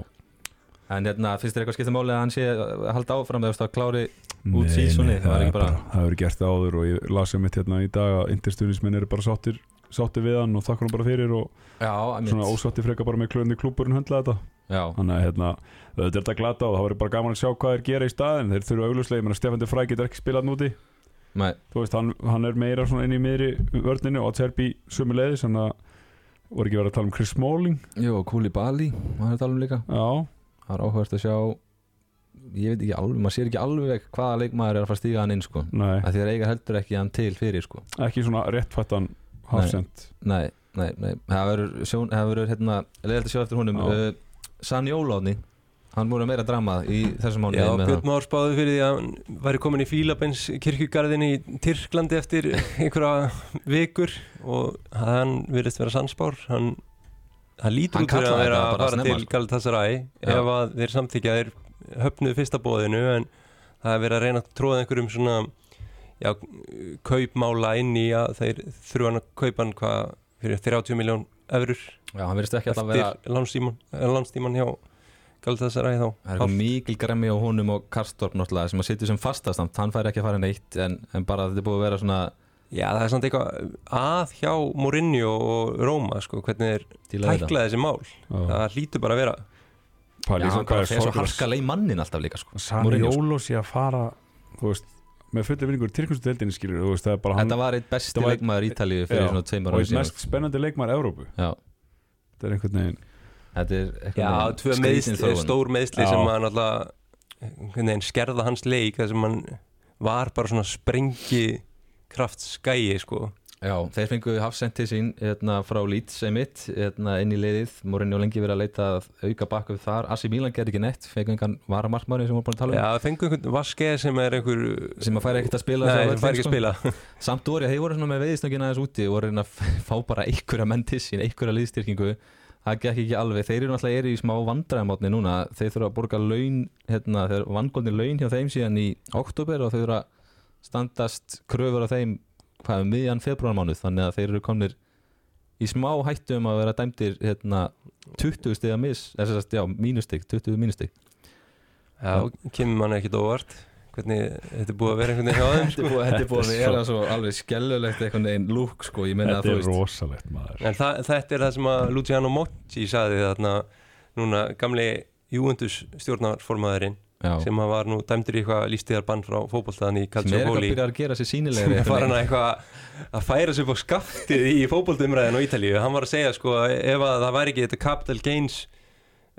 En hérna, finnst þér eitthvað skipta máli að hann sé að halda áfram það klári Út seasonið, það var ekki bara- Það hefur gert það áður og ég lasi mitt hérna í dag að interstunismenn eru bara sáttir sáttir við hann og þakkar hann bara fyrir og Já, svona ósáttir frekar bara með klöndi klúburinn höndla þetta þannig að hérna, þetta er þetta glata og það verður bara gaman að sjá hvað þeir gera í staðin þeir þurfa augljóslega, ég meina Stefán de Fræ getur ekki spilað núti. Nei, þú veist, hann, hann er meira inn í miðri vörninu og Tserbi sömu leiðis þannig að voru ekki verið að tala um Chris Smalling? Jú, Kúli Bali maður er að tala um líka. Já, Það er áhugast að sjá ég veit ekki alveg, maður sér ekki alveg hvaða leikmaður er að fara stíga hann inn sko. Því að eiga heldur ekki hann til fyrir sko. Ekki svona réttfættan hafsend Nei, nei, nei, það verður það hérna, leiðilegt að sjá eftir honum. Uh, Sanni Ólóðni hann voru meira drama í þessum mánu Já, Björn Már spáði fyrir því að hann væri komin í Fílabens kirkjugarðin í Tyrklandi eftir einhverja vikur og hann virðist vera sannspár. Hann, hann lítur út fyrir að vera að fara snemma, til sko. Galatasaray ef að þeir samþykja þeir höfnuðu fyrsta bóðinu en það er verið að reyna að tróða einhverjum svona já, kaupmála inn í að þeir þurfa hann að kaupa hann hvað fyrir 30 miljón eurur Já, hann verðist ekki alltaf vera eftir landstíman, landstíman hjá Galatasaray þá Það er eitthvað mikil græmi á honum og Karstorp náttúrulega sem að sitja sem fastastamt, hann fær ekki að fara neitt en, en bara þetta er búið að vera svona Já, það er samt eitthvað að hjá Mourinho og Róma, sko, hvernig þeir til að þetta. tækla þessi mál. Það hlýtur bara að vera. Já, Pæli, hann hvað bara er svo sorglega- harka leið mannin alltaf líka sko. Sani Mourinho, sko. Jólo sé að fara þú veist, með fullir vinningur Tyrkjumstu deildinni skilur þú veist, það er bara hann Þetta var eitt besti Þetta leikmaður Ítalíu fyrir Já, svona tveimur og síðan mest spennandi leikmaður Evrópu Já, þetta er einhvern veginn þetta er eitthvað tvö meðsli, stór meðsli Já. sem að náttúrulega skerða hans leik þar sem hann var bara svona sprengi kraftskæi, sko. Já, þeir fengu hafsend til sín hérna, frá Leeds einmitt hérna, inn í leiðið, Mourinho lengi verið að leita að auka baka upp þar, Asi Milan gerði ekki nett fengu engan varamarkmaður sem við vorum búin að tala um. Já, það fengu einhvern vaskeið sem er einhver... sem að færi ekkert að spila Nei, völlinn, að spila. <laughs> Samt voru, þeir voru með veiðisnöggina aðeins úti og voru að að fá bara einhverja menn til sín, einhverja liðstyrkingu það gekk ekki alveg, þeir eru náttúrulega eru í smá vandræðamátni núna, þeir þurfa að borga laun, hérna, þeir vangóðni laun hjá þeim síðan í oktober og þeir þurfa að standast kröfur á þeim hvað um miðjan februarmánuð, þannig að þeir eru komnir í smá hættu um að vera dæmdir hérna, 20 stiga mínustig 20 mínustig Já, kemur mann ekkit óvart. Hvernig þetta er búið að vera einhvern veginn hjá þeim, Þetta er sko. búið, þetta er búið að Þetta er vera svo alveg skellulegt einhvern veginn lúk sko, ég meina að þetta er rosalegt maður En það, þetta er það sem að Luciano Motti saði þarna núna gamli Juventus stjórnarformaðurinn já, sem að var nú dæmdur í eitthvað lístíðarbann frá fótbolltaðan í sem er eitthvað að byrja að gera sér sínilegri Það var hann eitthvað að færa sér upp á skaftið í fótbolltumræðin á Ítalíu. Hann var að segja sko ef að það væri ekki þetta capital gains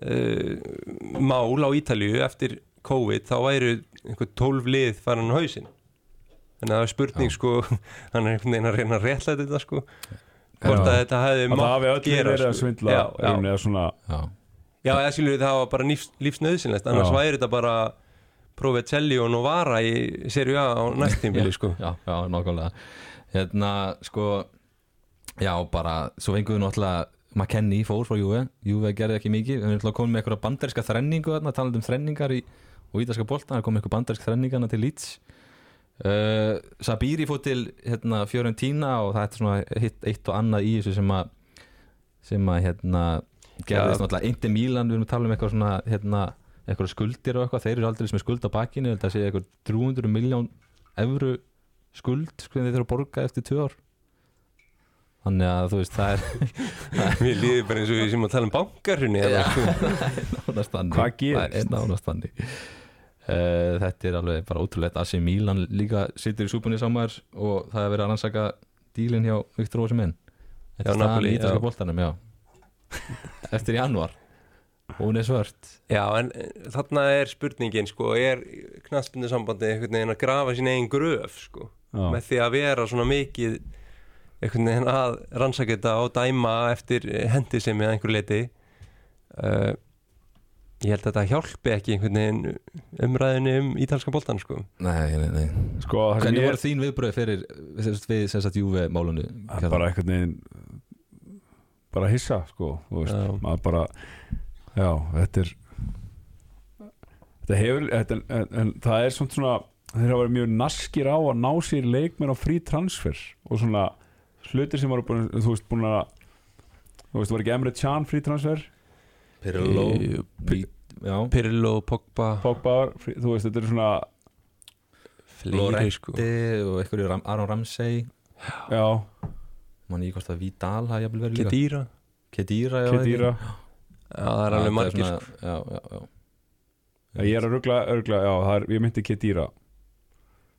uh, mál á Ítalíu eftir COVID þá væru einhver 12 lið farin á hausinn. Þannig að það er spurning Já. sko <laughs> hann er einhvern veginn að reyna að réttla þetta sko hvort að þetta hefði mátt gera, verið að sko. svindla Já, já. eða skilur það var bara lífs, lífsnöðsynlegt annars væri þetta bara Provecelli og Novara í serju A á næst tímili sko. já, já, nákvæmlega. Hérna, sko já, bara, svo fengum við náttúrulega McKennie fór frá Juve. Juve gerði ekki mikið, við erum náttúrulega komið með eitthvað banderska þrenningu þarna, talandi um þrenningar í, og ítalska bolta, það kom eitthvað bandersk þrenningana til Leeds. Uh, Sabiri fór til hérna, Fiorentina og það er eitt og annað í þessu sem að sem að hérna gerðist náttúrulega Inter Milan, við erum að tala um eitthvað svona hérna, eitthvað skuldir og eitthvað þeir eru aldrei með skuld á bakinu, þetta sé eitthvað 300 miljón evru skuld sko þeir þurfa að borga eftir tvö ár þannig að þú veist það er <laughs> Mér líður bara eins og við sem að tala um bankarhunni Já. eða, <laughs> sko. nánast þannig Hvað gerist? það er nánast þannig uh, þetta er alveg bara ótrúlegt Asi Milan líka situr í súpunni samar og það er verið að rannsaka dílinn hjá Viktor Ósimenn Þetta Já, er staðan Napoli, í ítalska já. Eftir januar Hún er svört. Já, en eh, þarna er spurningin sko, er knaspindu sambandi einhvern veginn að grafa sín eigin gröf sko, Já. með því að vera svona mikið einhvern veginn að rannsaka þetta og dæma eftir hendi sem með einhver leiti uh, ég held að þetta hjálpi ekki einhvern veginn umræðinu um ítalska boltan sko. Nei, nei, nei. Sko, Hvernig ég voru þín viðbröð fyrir við, við sem sagt Júve málunu Það er bara einhvern veginn bara hissa sko veist, Já. maður bara já, þetta er þetta hefur þetta, en, en það er svona svona þeir hafa verið mjög naskir á að ná sér leikmenn á frí transfer og svona hlutir sem voru búin, þú veist, búin að þú veist, var ekki Emre Can frí transfer? Pirlo Í- Pi- Já. Pirlo, Pogba. Pogba, var frí, þú veist, þetta er svona fleiri sko. Og einhverju Ram, Aron Ramsey. Já, Man ég hvort að Vidal hafi jafnvel verið líka Kedira Kedira já, Kedira Já, það er alveg margir sko. Já, já, já Já, ég er að ruggla, ruggla já, er, ég myndi Kedira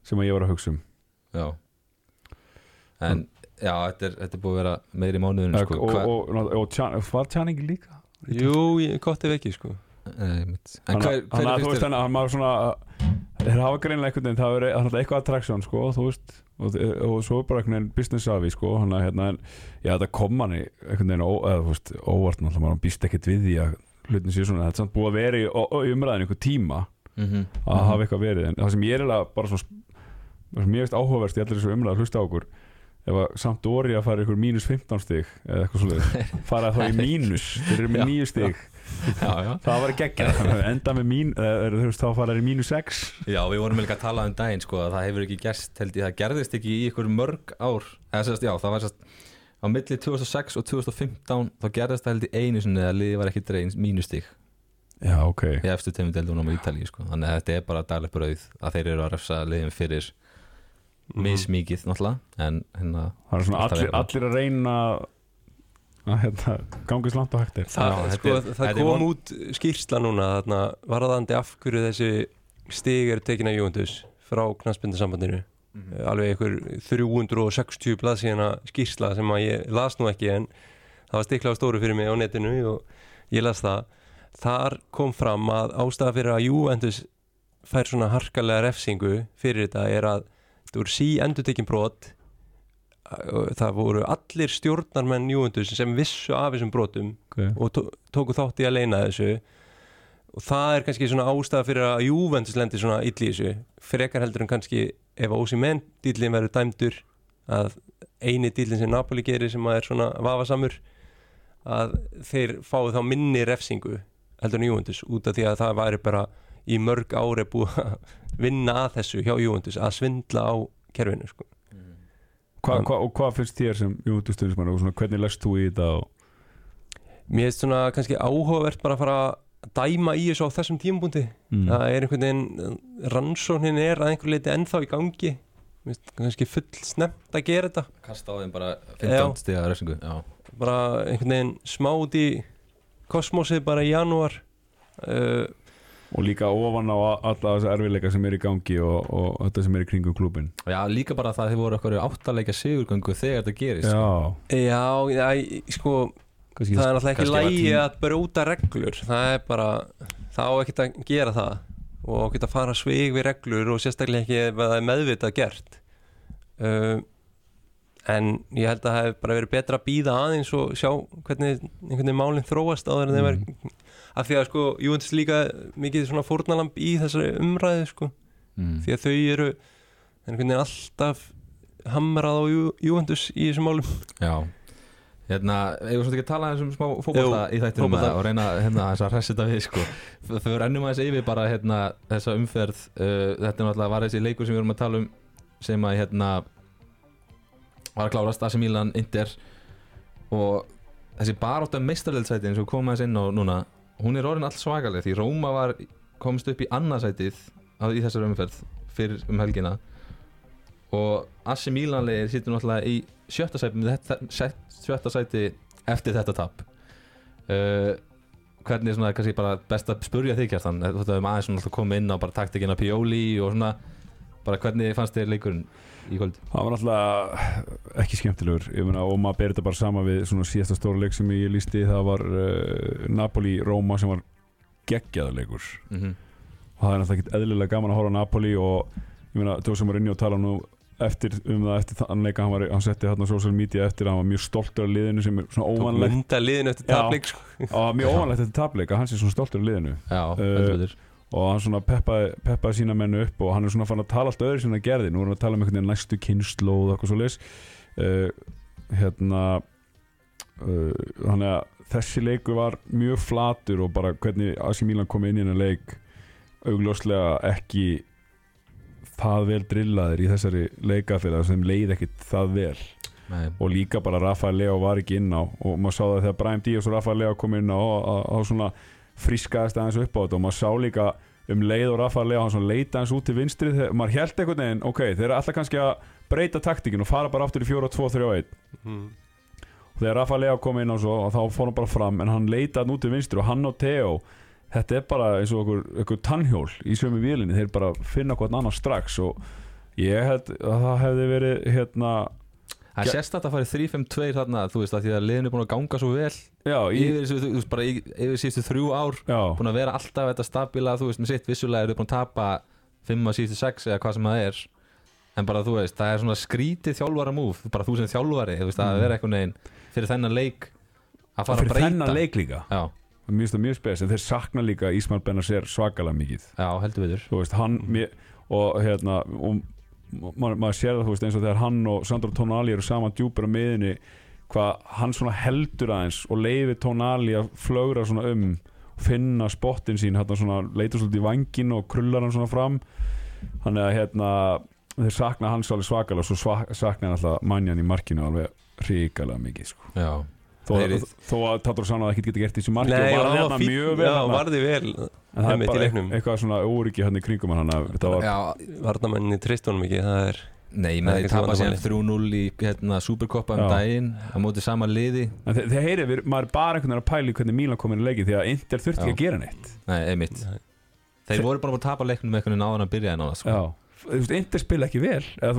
sem að ég var að hugsa um Já En já, þetta er, þetta er búið að vera meiri mánuðin sko. og, Hva- og, og, og Tjan, var Tjaning líka? Jú, ég- gott ef ekki sko. Nei, mitt. En Þannig hver, að- hver er þú veist fyrst þannig að hann maður svona þeir hafa greinlega einhvern veginn það er eitthvað attraction sko þú veist og, og svo er bara einhvern veginn business afi sko hann að hérna já þetta kom hann í einhvern veginn óvart náttúrulega maður býst ekkert við því að hlutin sé svona þetta er samt búið að vera í, umræðin einhver tíma mm -hmm. að hafa eitthvað verið en það sem ég er eiginlega bara svona veist áhugaverst í allir þessu umræð hlusta á okkur ef að samt orði að fara ykkur mínus 15 stig eða eitthvað svolítið <laughs> fara þá í mínus þeir eru með nýju stig Já, já. <laughs> Það var geggjað. Enda með mín eða þú veist þá fara þeir í mínus 6 Já, við vorum líka að tala um daginn sko, að það hefur ekki gerst, held ég, það gerðist ekki í ykkur mörg ár, eða sérst, já, það var sérst á milli 2006 og 2015 þá gerðist það held ég einu sinni að liði var ekki dregin mínustig. Já ok. Í efstu tegum deildunum á Ítalíu sko. þannig að þetta er bara daglegt brauð að þeir eru að refsa liðin fyrir Mhm. mismikið náttúrulega. En hérna það er svona allir, allir að reyna að hérna, gangið slant og hægt er. Það, Já, þetta sko, er- það kom von- út skýrsla núna þarna, varðandi af hverju þessi stig er tekin af Júndus frá knaspindasambandinu alveg einhver 360 blaðsíðana skýrsla sem að ég las nú ekki en það var stiklað stóru fyrir mig á netinu og ég las það. Þar kom fram að ástæða fyrir að Juventus fær svona harkalega refsingu fyrir þetta er að þetta voru sí endurtekin brot og það voru allir stjórnarmenn Juventus sem vissu af þessum brotum okay. og tó- tóku þátt í að leina þessu og það er kannski svona ástæða fyrir að Juventus lendir svona ill í þessu frekar heldur en kannski ef Ósimenn dýllin verður dæmdur að eini dýllin sem Napoli gerir sem að er svona vafasamur að þeir fái þá minni refsingu heldur en Juventus út af því að það væri bara í mörg ári búið að vinna að þessu hjá Juventus að svindla á kerfinu sko. Hva, hva, og hvað finnst þér sem júndustöðismann og svona, hvernig lest þú í þetta og, Mér finnst svona kannski áhugavert bara að fara að dæma í þessu á þessum tímabúndi mm. það er einhvern veginn rannsóknin er að einhver leiti ennþá í gangi finnst kannski full snemt að gera þetta kasta á þeim bara Já. 15 stiga refsingu já. bara einhvern veginn smá út í kosmosið bara í janúar uh, og líka ofan á alla þessa erfiðleika sem er í gangi og, og þetta sem er í kringum klúbin já, líka bara það að þið voru okkur áttalega sigurgöngu þegar þetta gerist já, Já, já, sko kannski það er náttúrulega ekki lægi að brjóta reglur. Það er bara, það á ekkert að gera það. Og ekkert að fara svig við reglur og sérstaklega ekki ef það er meðvitað gert. Uh, en ég held að það hef bara verið betra að býða aðeins og sjá hvernig einhvern veginn málinn þróast áður en þeim er af því að sko, Júventus líka mikið svona fórnalamb í þessari umræðu sko, mm. því að þau eru einhvern veginn alltaf hamrað á Jú- Júventus í þessum málum. Já. Hérna, eigum við svolítið ekki að tala um smá fótbolta Jú, í þættinum og reyna hérna, þess að þetta við sko. Þau rennum aðeins yfir bara hérna, þessa umferð. Uh, Þetta er náttúrulega var þessi leikur sem við erum að tala um sem að hérna var að klárast AC Milan, Inter og þessi baróta meistarleilsæti eins og koma þess inn á núna hún er orðin allt svakaleg því Róma var komst upp í annarsætið í þessari umferð fyrir um helgina. Og AC Milan-legir sittur náttúrulega í sjötta sæti, set, sjötta sæti eftir þetta tap. Uh, hvernig svona, kannski bara best að spurja þig kjartan þú veist að við aðeins svona komið inn á bara taktikina Pioli og svona. Bara hvernig fannst þér leikurinn í kvöld? Það var náttúrulega ekki skemmtilegur. Meina, og maður ber þetta bara sama við svona síðasta stóra leik sem ég lísti það var uh, Napoli-Róma sem var geggjaðarleikur mm -hmm. og það er náttúrulega ekkert eðlilega gaman að horfa á Napoli og ég meina, þú sem var inni og tala nú eftir um það eftir þann leika hann, hann setti hérna á social media eftir að hann var mjög stoltur af liðinu sem er svona Tók óvanlegt. mynda liðin eftir tapleik sko. og mjög <laughs> óvanlegt eftir tapleika hann sé svona stoltur af liðinu. Já, betur og hann svona peppaði, peppaði sína mennu upp og hann er svona fann að tala allt öðru sem hann gerði nú erum við að tala um einhvern veginn næstu kynslu og eitthvað svo leis uh, hérna uh, þannig að þessi leiku var mjög flatur og bara hvernig Asi Milan kom inn í hennar leik augljóslega ekki það vel drillaðir í þessari leikafélag sem leið ekkit það vel. Nei. og líka bara Rafael Leo var ekki inn á og maður sá það þegar Brian Díaz og Rafael Leo kom inn á og svona friskaðist aðeins upp á þetta. Og maður sá líka um leið og Rafael Leo hann leita hans út til vinstri þegar maður held einhvern veginn, ok, þeir eru alltaf kannski að breyta taktíkin og fara bara aftur í 4-2-3-1 mm. og þegar Rafael Leo kom inn á svo og þá fór hann bara fram en hann leita hann út til vinstri og hann og Theo þetta er bara eins og okkur tannhjól í sömu vílinni, þeir bara finna hvort annar strax og ég held að það hefði verið hérna Það sérstætt að fara í 3-5-2 þarna þú veist að því að liðinu er búin að ganga svo vel. Já, í, yfir, þú veist bara yfir síðustu þrjú ár já, búin að vera alltaf þetta stabíla þú veist með sitt. Vissulega eru búin að tapa 5 að síðustu 6 eða hvað sem það er. En bara þú veist það er svona skrítið þjálfara múf bara þú sem þjálfari þú veist að Mm. vera eitthvað neginn fyrir þennan leik að fara fyrir að breyta. þennan leik líka? Já, það mjög spes en þeir sakna líka Ísmael Benacer svakalega mikið. Já heldur við þurr þú veist, hann mér, og hérna og maður, maður sér það, þú veist, eins og þegar hann og Sandro Tonali eru saman djúpur á miðinni hvað hann svona heldur aðeins og leiði Tonali að flögra svona um finna spottin sín hérna svona leitur svolítið í vangin og krullar hann svona fram þannig að hérna þeir sakna hans alveg svakalega og svo svak, sakna hann alltaf mannjan í markinu alveg ríkalega mikið sko. Já, þó, Þeir- þó að Tatur Sanna ekkert geti gert í þessu marki Nei, og og var hann hérna mjög vel Já, varði vel en það er bara leiknum. eitthvað svona óryggi hann í kringum hann að var já Varnamenninni tristunum ekki Það er Nei, Það er menn þeir kannski tapa síðan vandamálið. 3-0 í hérna, Superkoppa um Já. daginn á móti sama liði En þe- þeir heyrið, við- maður er bara einhvern veginn að pæla í hvernig Mílan kom inn í leikið því að Inter þurfti ekki að gera neitt Nei, einmitt Nei. Þeir voru bara búin að tapa leiknum með einhvern veginn áðan að byrja en sko. Já, þú veist, Inter spila ekki vel eða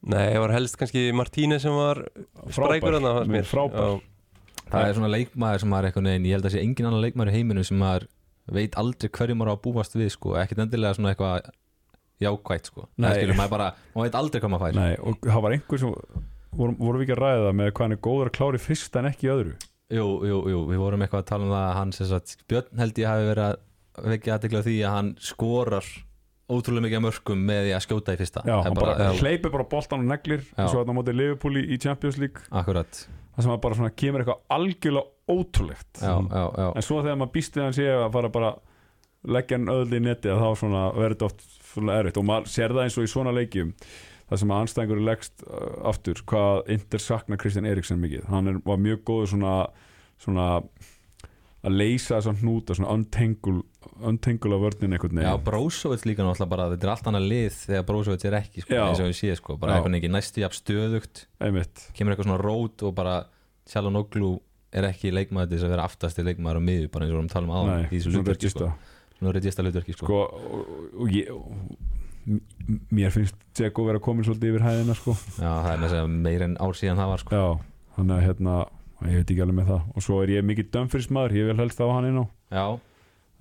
Nei, það var helst kannski Martínez sem var sprækur hann fannst mér. frábær. Já. það er svona leikmaður sem maður einhvern veginn, ég held að sé engin annan leikmaður í heiminum sem veit aldrei hverju maður á að búast við sko, ekkert endilega svona eitthvað jákvætt sko, Nei. það skilur maður bara maður veit aldrei hvað maður fær. Nei, og það var einhver sem vorum, vorum við ekki að ræða það með hvað hann er góður að klára í fyrsta en ekki öðru? Jú, jú, jú, við vorum eitthvað að tala um það að hann sem sagt, Björn held ég hafi verið að vekja aðtekla því að hann skorar ótrúlega mikið af mörkum með því að skjóta í fyrsta. Já, hann bara, já, hleypir bara boltan og neglir eins og þarna á móti Liverpool í, Champions League. Akkurat, það sem að bara svona kemur eitthvað algjörlega ótrúlegt. Já, já, já. En svo þegar maður býst við hann sé að fara bara leggja hann öðl í netti að þá svona verður þetta oft svona erfitt. Og maður sér það eins og í svona leikjum það sem að anstæðingur er leggst uh, aftur hvað Inter sakna Kristján Eriksson mikið. Hann er, var mjög góður svona, svona að leysa þessar hnúta svona untangle, untangle af vörnin einhvern Já, veginn Brósovits líka náttúrulega bara, þetta er allt annað lið þegar Brósovits er ekki, sko, Já. eins og við séð, sko, bara Já. eitthvað ekki næstu jafn stöðugt, einmitt kemur eitthvað svona rót og bara Tjallanoglu er ekki leikmaður þess að vera aftasti leikmaður á miðu, bara eins og við erum að tala um áðan Nei, í þessu svona hlutverki, sko, regista. svona regista hlutverki, sko. sko, og, og, ég, og mér finnst Dzeko vera komin svolítið yfir hæðina sko. Já, það er með þess að meir en ár síðan það var, sko. já, þannig að hérna ég veit ekki alveg með það. Og svo er ég mikið Dumfries maður, ég vil helst hafa hann inn á. Já,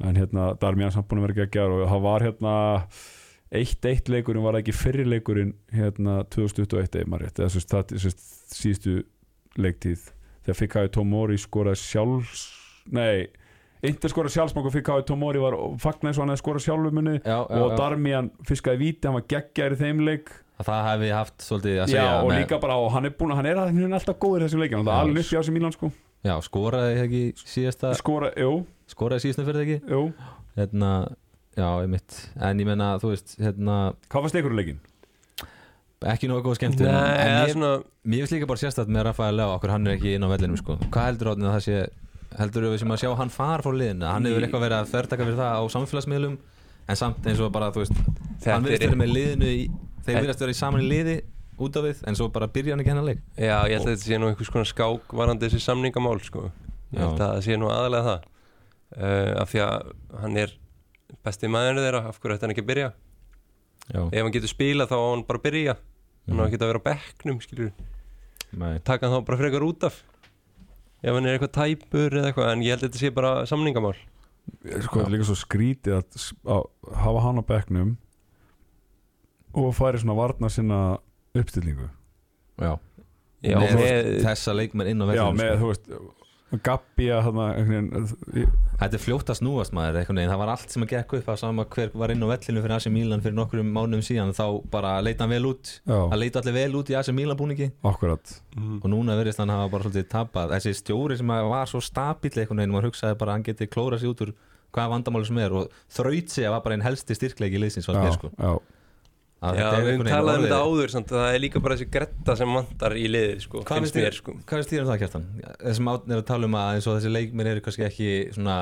en hérna Darmian samt búin að vera geggjar og það var hérna 1-1 leikurinn var ekki fyrri leikurinn hérna 2021 eða maður rétt. Eða sérst, það, sérst, síðustu leiktíð. Þegar Fikaði Tomori skoraði sjálfs nei, Inter skoraði sjálfsmák og Fikaði Tomori var fagnar og hann hefði skorað sjálfumunni já, já, og. Darmian fiskaði víti, hann var geggjar í þeim leik Að það hefði haft svolítið að Já, segja og með- líka bara, og hann er búin að hann er, hann er alltaf góður í þessu leikin, hann Já. er alveg upp í ásum Mílan sko Já, skoraði ekki síðasta skora, jú, skoraði síðasta fyrir ekki jú hérna, já, einmitt en ég menna, þú veist, hérna hvað fannst ykkur í leikin? ekki nógu góð skemmtun Nei, en það er mér, svona mér finnst líka bara sérstætt með Rafael Leo okkur hann er ekki inn á vellinum sko. hvað heldur átni að það sé heldur við sem að sjá hann fara frá liðinu hann hefur eitthvað verið að þvertaka fyrir það á samfélagsmiðlum en samt eins og bara, þú veist hann Þetta virðist er vera með liðinu í, þeir virðast vera í saman í liði út af við en svo bara byrja hann ekki hennar leik. Já, ég held að þetta sé nú einhvers konar skák varandi þessi samningamál sko. ég held að það sé nú aðalega það. Uh, af því að hann er besti maður þeirra, af hverju ætti hann ekki að byrja? Já, ef hann getur spilað þá á hann bara að byrja. Hann á Mhm. ekki að vera á bekknum skilur, nei, taka hann þá bara frekar út af ef hann er eitthvað tæpur eða eitthvað, en ég held að þetta sé bara samningamál. Sko, þetta er líka svo skrítið að, að hafa hann á bekknum og færi svona varna sinna uppstillingu. Já. Já, með, með, þessa leikmenn inn á já, vellinu með, sko. þú veist Gabbi að þarna einhvern veginn Þetta er fljótt að snúast maður það var allt sem að gekk upp að sama hver var inn á vellinu fyrir AC Milan fyrir nokkrum mánuðum síðan þá bara leita hann vel út. Já, það leita allir vel út í AC Milan búningi. Akkurat. Og núna verðist hann hafa bara svolítið tapað. Þessi stjóri sem að var svo stabíl einhvern veginn, maður hugsaði bara að hann geti klórað sér út úr hvaða vandamáli sem er og þraut sig að var bara einn helsti styrkleiki liðsins var já, mér sko já, við talaðum um þetta áður samt, að það er líka bara þessi gretta sem vantar í liðið sko, Hvað finnst finnst mér sko. Hvað finnst þér um það kjartan? Þessum átn er að tala um að eins og þessi leikmir eru kannski ekki svona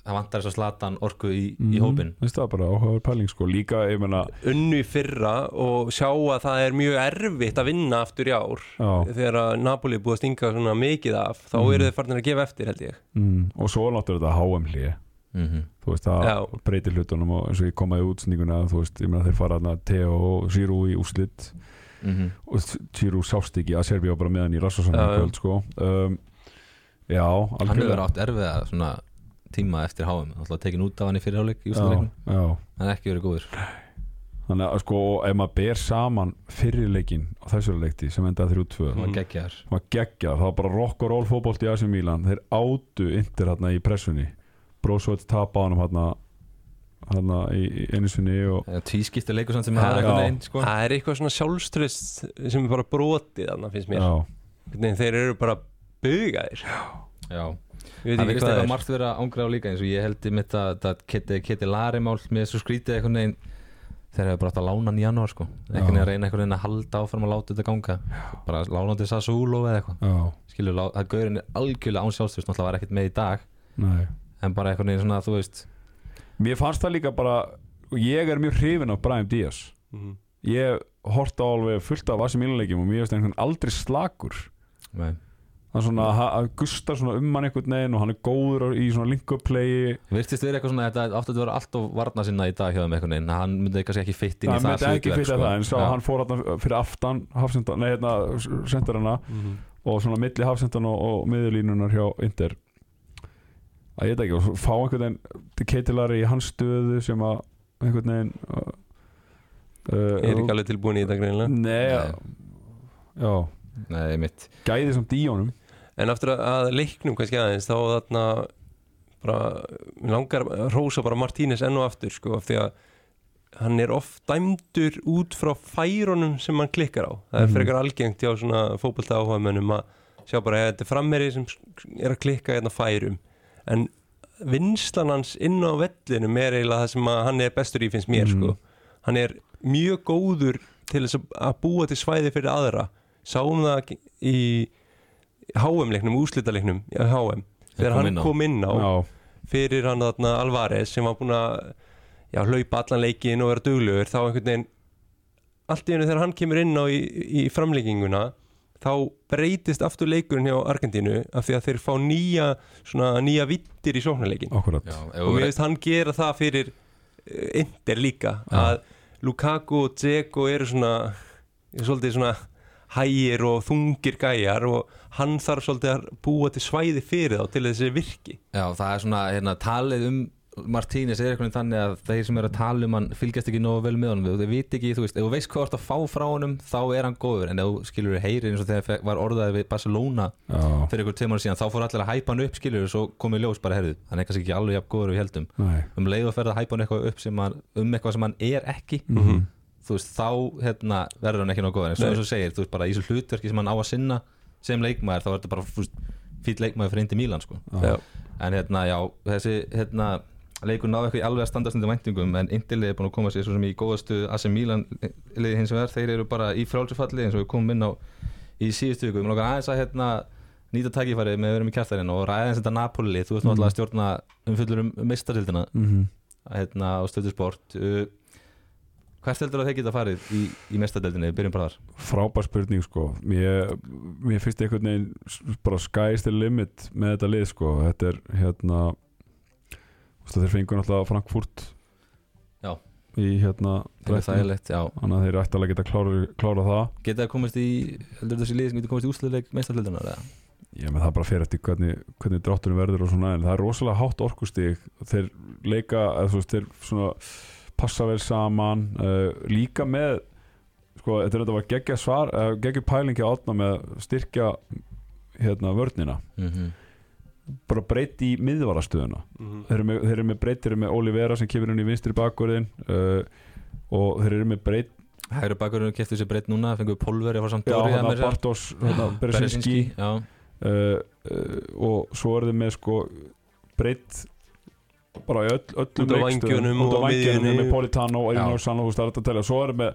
það vantar þess að slatan orku í, í Mhm. hópin Veist það bara áhugaður pæling sko líka, ég meina unnu í fyrra og sjá að það er mjög erfitt að vinna aftur í ár já, þegar að Napoli er búið að stinga svona mikið af þá Mhm. eru þið farin að gefa eftir held ég mm, og svo náttúrulega þetta HM hlýja mm -hmm. þú veist, það Já. breytir hlutunum og eins og ég komaði útsendinguna, þú veist, ég meina þeir fara að Theo og Giroud í úslit Mm og Giroud sást ekki að Serbíu var bara með hann í kvöld, sko. Um, já, Hann hefur átt erfiða svona tíma eftir HM Alltaf tekin út af hann í fyrirháleik í já, Hann er ekki verið góður. Þannig að sko ef maður ber saman fyrirleikin á þessu leikti sem endaði 3-2 Það Mhm. var geggjar maður geggja, það var bara rock og roll fótbolt í AC Milan, þeir átu yndir hérna í pressunni Brósvöld tapa á hann hérna hérna í, sinni og Tvískipti leikur samt sem Já. það er eitthvað Já. einn sko. það er eitthvað svona sjálfströst sem er bara brotið þannig finnst mér. Já, Nei, þeir eru bara bugaðir Já. Það verðist eitthvað er. margt vera ángrað á líka eins og ég held í mitt að það keti, keti larimál með svo skrítið einhvern veginn þeir hefur bara átt að lána hann í janúar sko. Einhvern veginn að reyna einhvern veginn að halda áfram að láta þetta ganga. Bara lána hann til Sassuolo eða eitthvað. Já, skilur, lá- það gaurin er algjörlega án sjálfstöðust náttúrulega var ekkert með í dag. Nei en bara einhvern veginn svona þú veist Mér fannst það líka bara og ég er mjög hrifin af Brian Díaz Mhm. ég horta á alveg fullt af Asi Milan-leikjum og mér finnst einhvern veginn aldrei slakur nei. hann svona, að gustar svona um hann einhvern veginn og hann er góður í svona link-up playi virtist verið eitthvað svona þetta átti að vera allt of varna sinna í dag hjá þeim einhvern veginn hann myndi kannski ekki fitt inn í hann það myndi ekki hlutverk, fyrir sko. það en Já. hann fór hann fyrir aftan hafsenda, nei hérna sendarana Mhm. og svona milli hafsendan og, og miðurlínunar hjá Inder að ég veit ekki og fá einhvern veginn keitilari í hans stöðu sem að einhvern veginn uh, uh, er ekki alveg tilbúin í þetta greinilega? Nei, já, já. Nei, mitt. Gæði samt í honum. En aftur að, að leiknum kannski aðeins þá þarna bara, langar að rósa bara Martínez enn og aftur sko, af því að hann er oft dæmdur út frá færunum sem hann klikkar á. Það er Mhm. frekar algengt hjá svona fótbolta áhugamönnum að sjá bara að þetta er frammeri sem er að klikka hérna færum en vinslan hans inn á vellinum er eiginlega það sem hann er bestur í finnst mér Mhm. sko. hann er mjög góður til að- búa til svæði fyrir aðra sáum það í HM-leiknum, úslitaleiknum í HM, þegar kom hann kom inn á Já, fyrir hann þarna Alvarez sem var búin að já, hlaupa allan leikin og vera duglegur þá einhvern veginn allt í hennu þegar hann kemur inn á í, í framleikinguna þá breytist aftur leikurinn hjá Argentínu af því að þeir fá nýja svona nýja vittir í sóknarleikin akkurat Já, ef og mér finnst hann gera það fyrir uh, Inter líka Já. að Lukaku og Dzeko eru svona svolítið svona hægir og þungir gæjar og hann þarf svolítið að búa til svæði fyrir þá til þessi virki. Já, það er svona, hérna, talið um Martínez er eitthvað þannig að þeir sem eru að tala um hann fylgjast ekki nógu vel með honum. Þeir viti ekki, þú veist, ef þú veist hvað þú ert að fá frá honum þá er hann góður, en ef þú skilur heyrir eins og þegar var orðaði við Barcelona Já, fyrir ykkur tveimur síðan, þá fór allir að hæpa hann upp skilur og svo komið ljós bara, herðu, hann er kannski ekki alveg jafn góður og við heldum, nei. Um leið og ferð að hæpa hann eitthvað upp sem hann, um eitthvað sem hann er ekki Mhm. þú veist, þá hérna, verður hann ekki nógu góður, eins og segir, þú veist, bara í þessu hlutverki sem hann á að sinna sem leikmaður, þá er þetta bara fýtt leikmaður fyrir indi Mílan, sko. Já. en hérna já, þessi hérna, leikur náðu ekki alveg að standast undir væntingum en Indilið er búin að koma sér svo sem í góðastu AC Milan liði hins vegar. Þeir eru bara í frálsufalli eins og við komum inn á í síðustu viku, við langar aðeins að hérna, nýta tækifærið með að vera með kjartarinn og ræða eins þetta Napoli, þú ert Mhm. náttúrulega að stjórna um fullur um meistarildina Mhm. hérna, á stöðu sport. Uh, Hvert heldur að þeir geta farið í, í mestadeldinni, við byrjum bara þar. Frábær spurning sko. Mér, mér finnst einhvern veginn bara sky's the limit með þetta lið sko. Þetta er hérna veist, þeir fengur náttúrulega Frankfurt Já. í hérna já. Þannig að þeir ætti alveg geta klára, klára það. Geta það komist í, heldur þessi lið sem getur komist í úsliðleik mestadeldinnar eða? ég með það bara fyrir eftir hvernig, hvernig drátturinn verður og svona en það er rosalega hátt orkustig. Þeir leika, eða þeir svona passa vel saman uh, líka með sko, þetta er var geggja svar, uh, geggja pælingi átna með að styrkja hérna vörnina. Mm bara breytt í miðvarastöðuna Mhm. þeir eru með, þeir eru með breytt, þeir eru með Olivera sem kemur inn í vinstri bakverðin uh, og þeir eru með breytt Hægri bakurinn keftu sér breytt núna, fengur pólveri frá samt já, Dóri hérna Bartos, hérna Bersinski uh, uh, og svo eru þeir með sko breytt bara í öll, öllum leikstöðum, út vængjunum miðjunni. með Politano og Já. Elinor Sann og starta að telja svo eru með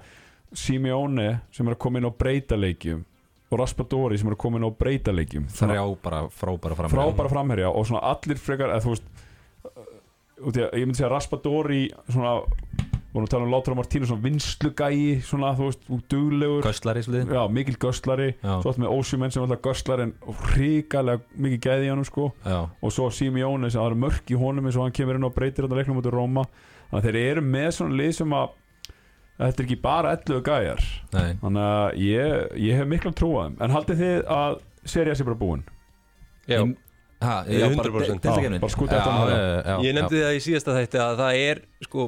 Simeone sem er að koma inn á breytaleikjum og Raspadori sem er að koma inn á breytaleikjum. Þrjá bara frábæra fram frábæra framherja og svona allir frekar eða þú veist uh, í að ég myndi segja Raspadori svona vorum að tala um Látra Martínu svona vinslugægi svona þú veist og duglegur. Göstlari slið já mikil göstlari. Já, svo allt með Ósjumenn sem alltaf göstlar en hrikalega mikið gæði í honum sko. Já, og svo Simeone sem það er mörk í honum eins og hann kemur inn og breytir þetta leiknum út í Róma. Þannig að þeir eru með svona lið sem að þetta er ekki bara 11 gæjar nei þannig að ég, ég hef miklu trú að þeim en haldið þið að seria sé bara búin Já, Im- Ha, Ég- já, bara 100%. de- deildakeppnin. Já, bara skúta eftir Já, hana. já, já, ég nefndi það í síðasta þætti að það er sko,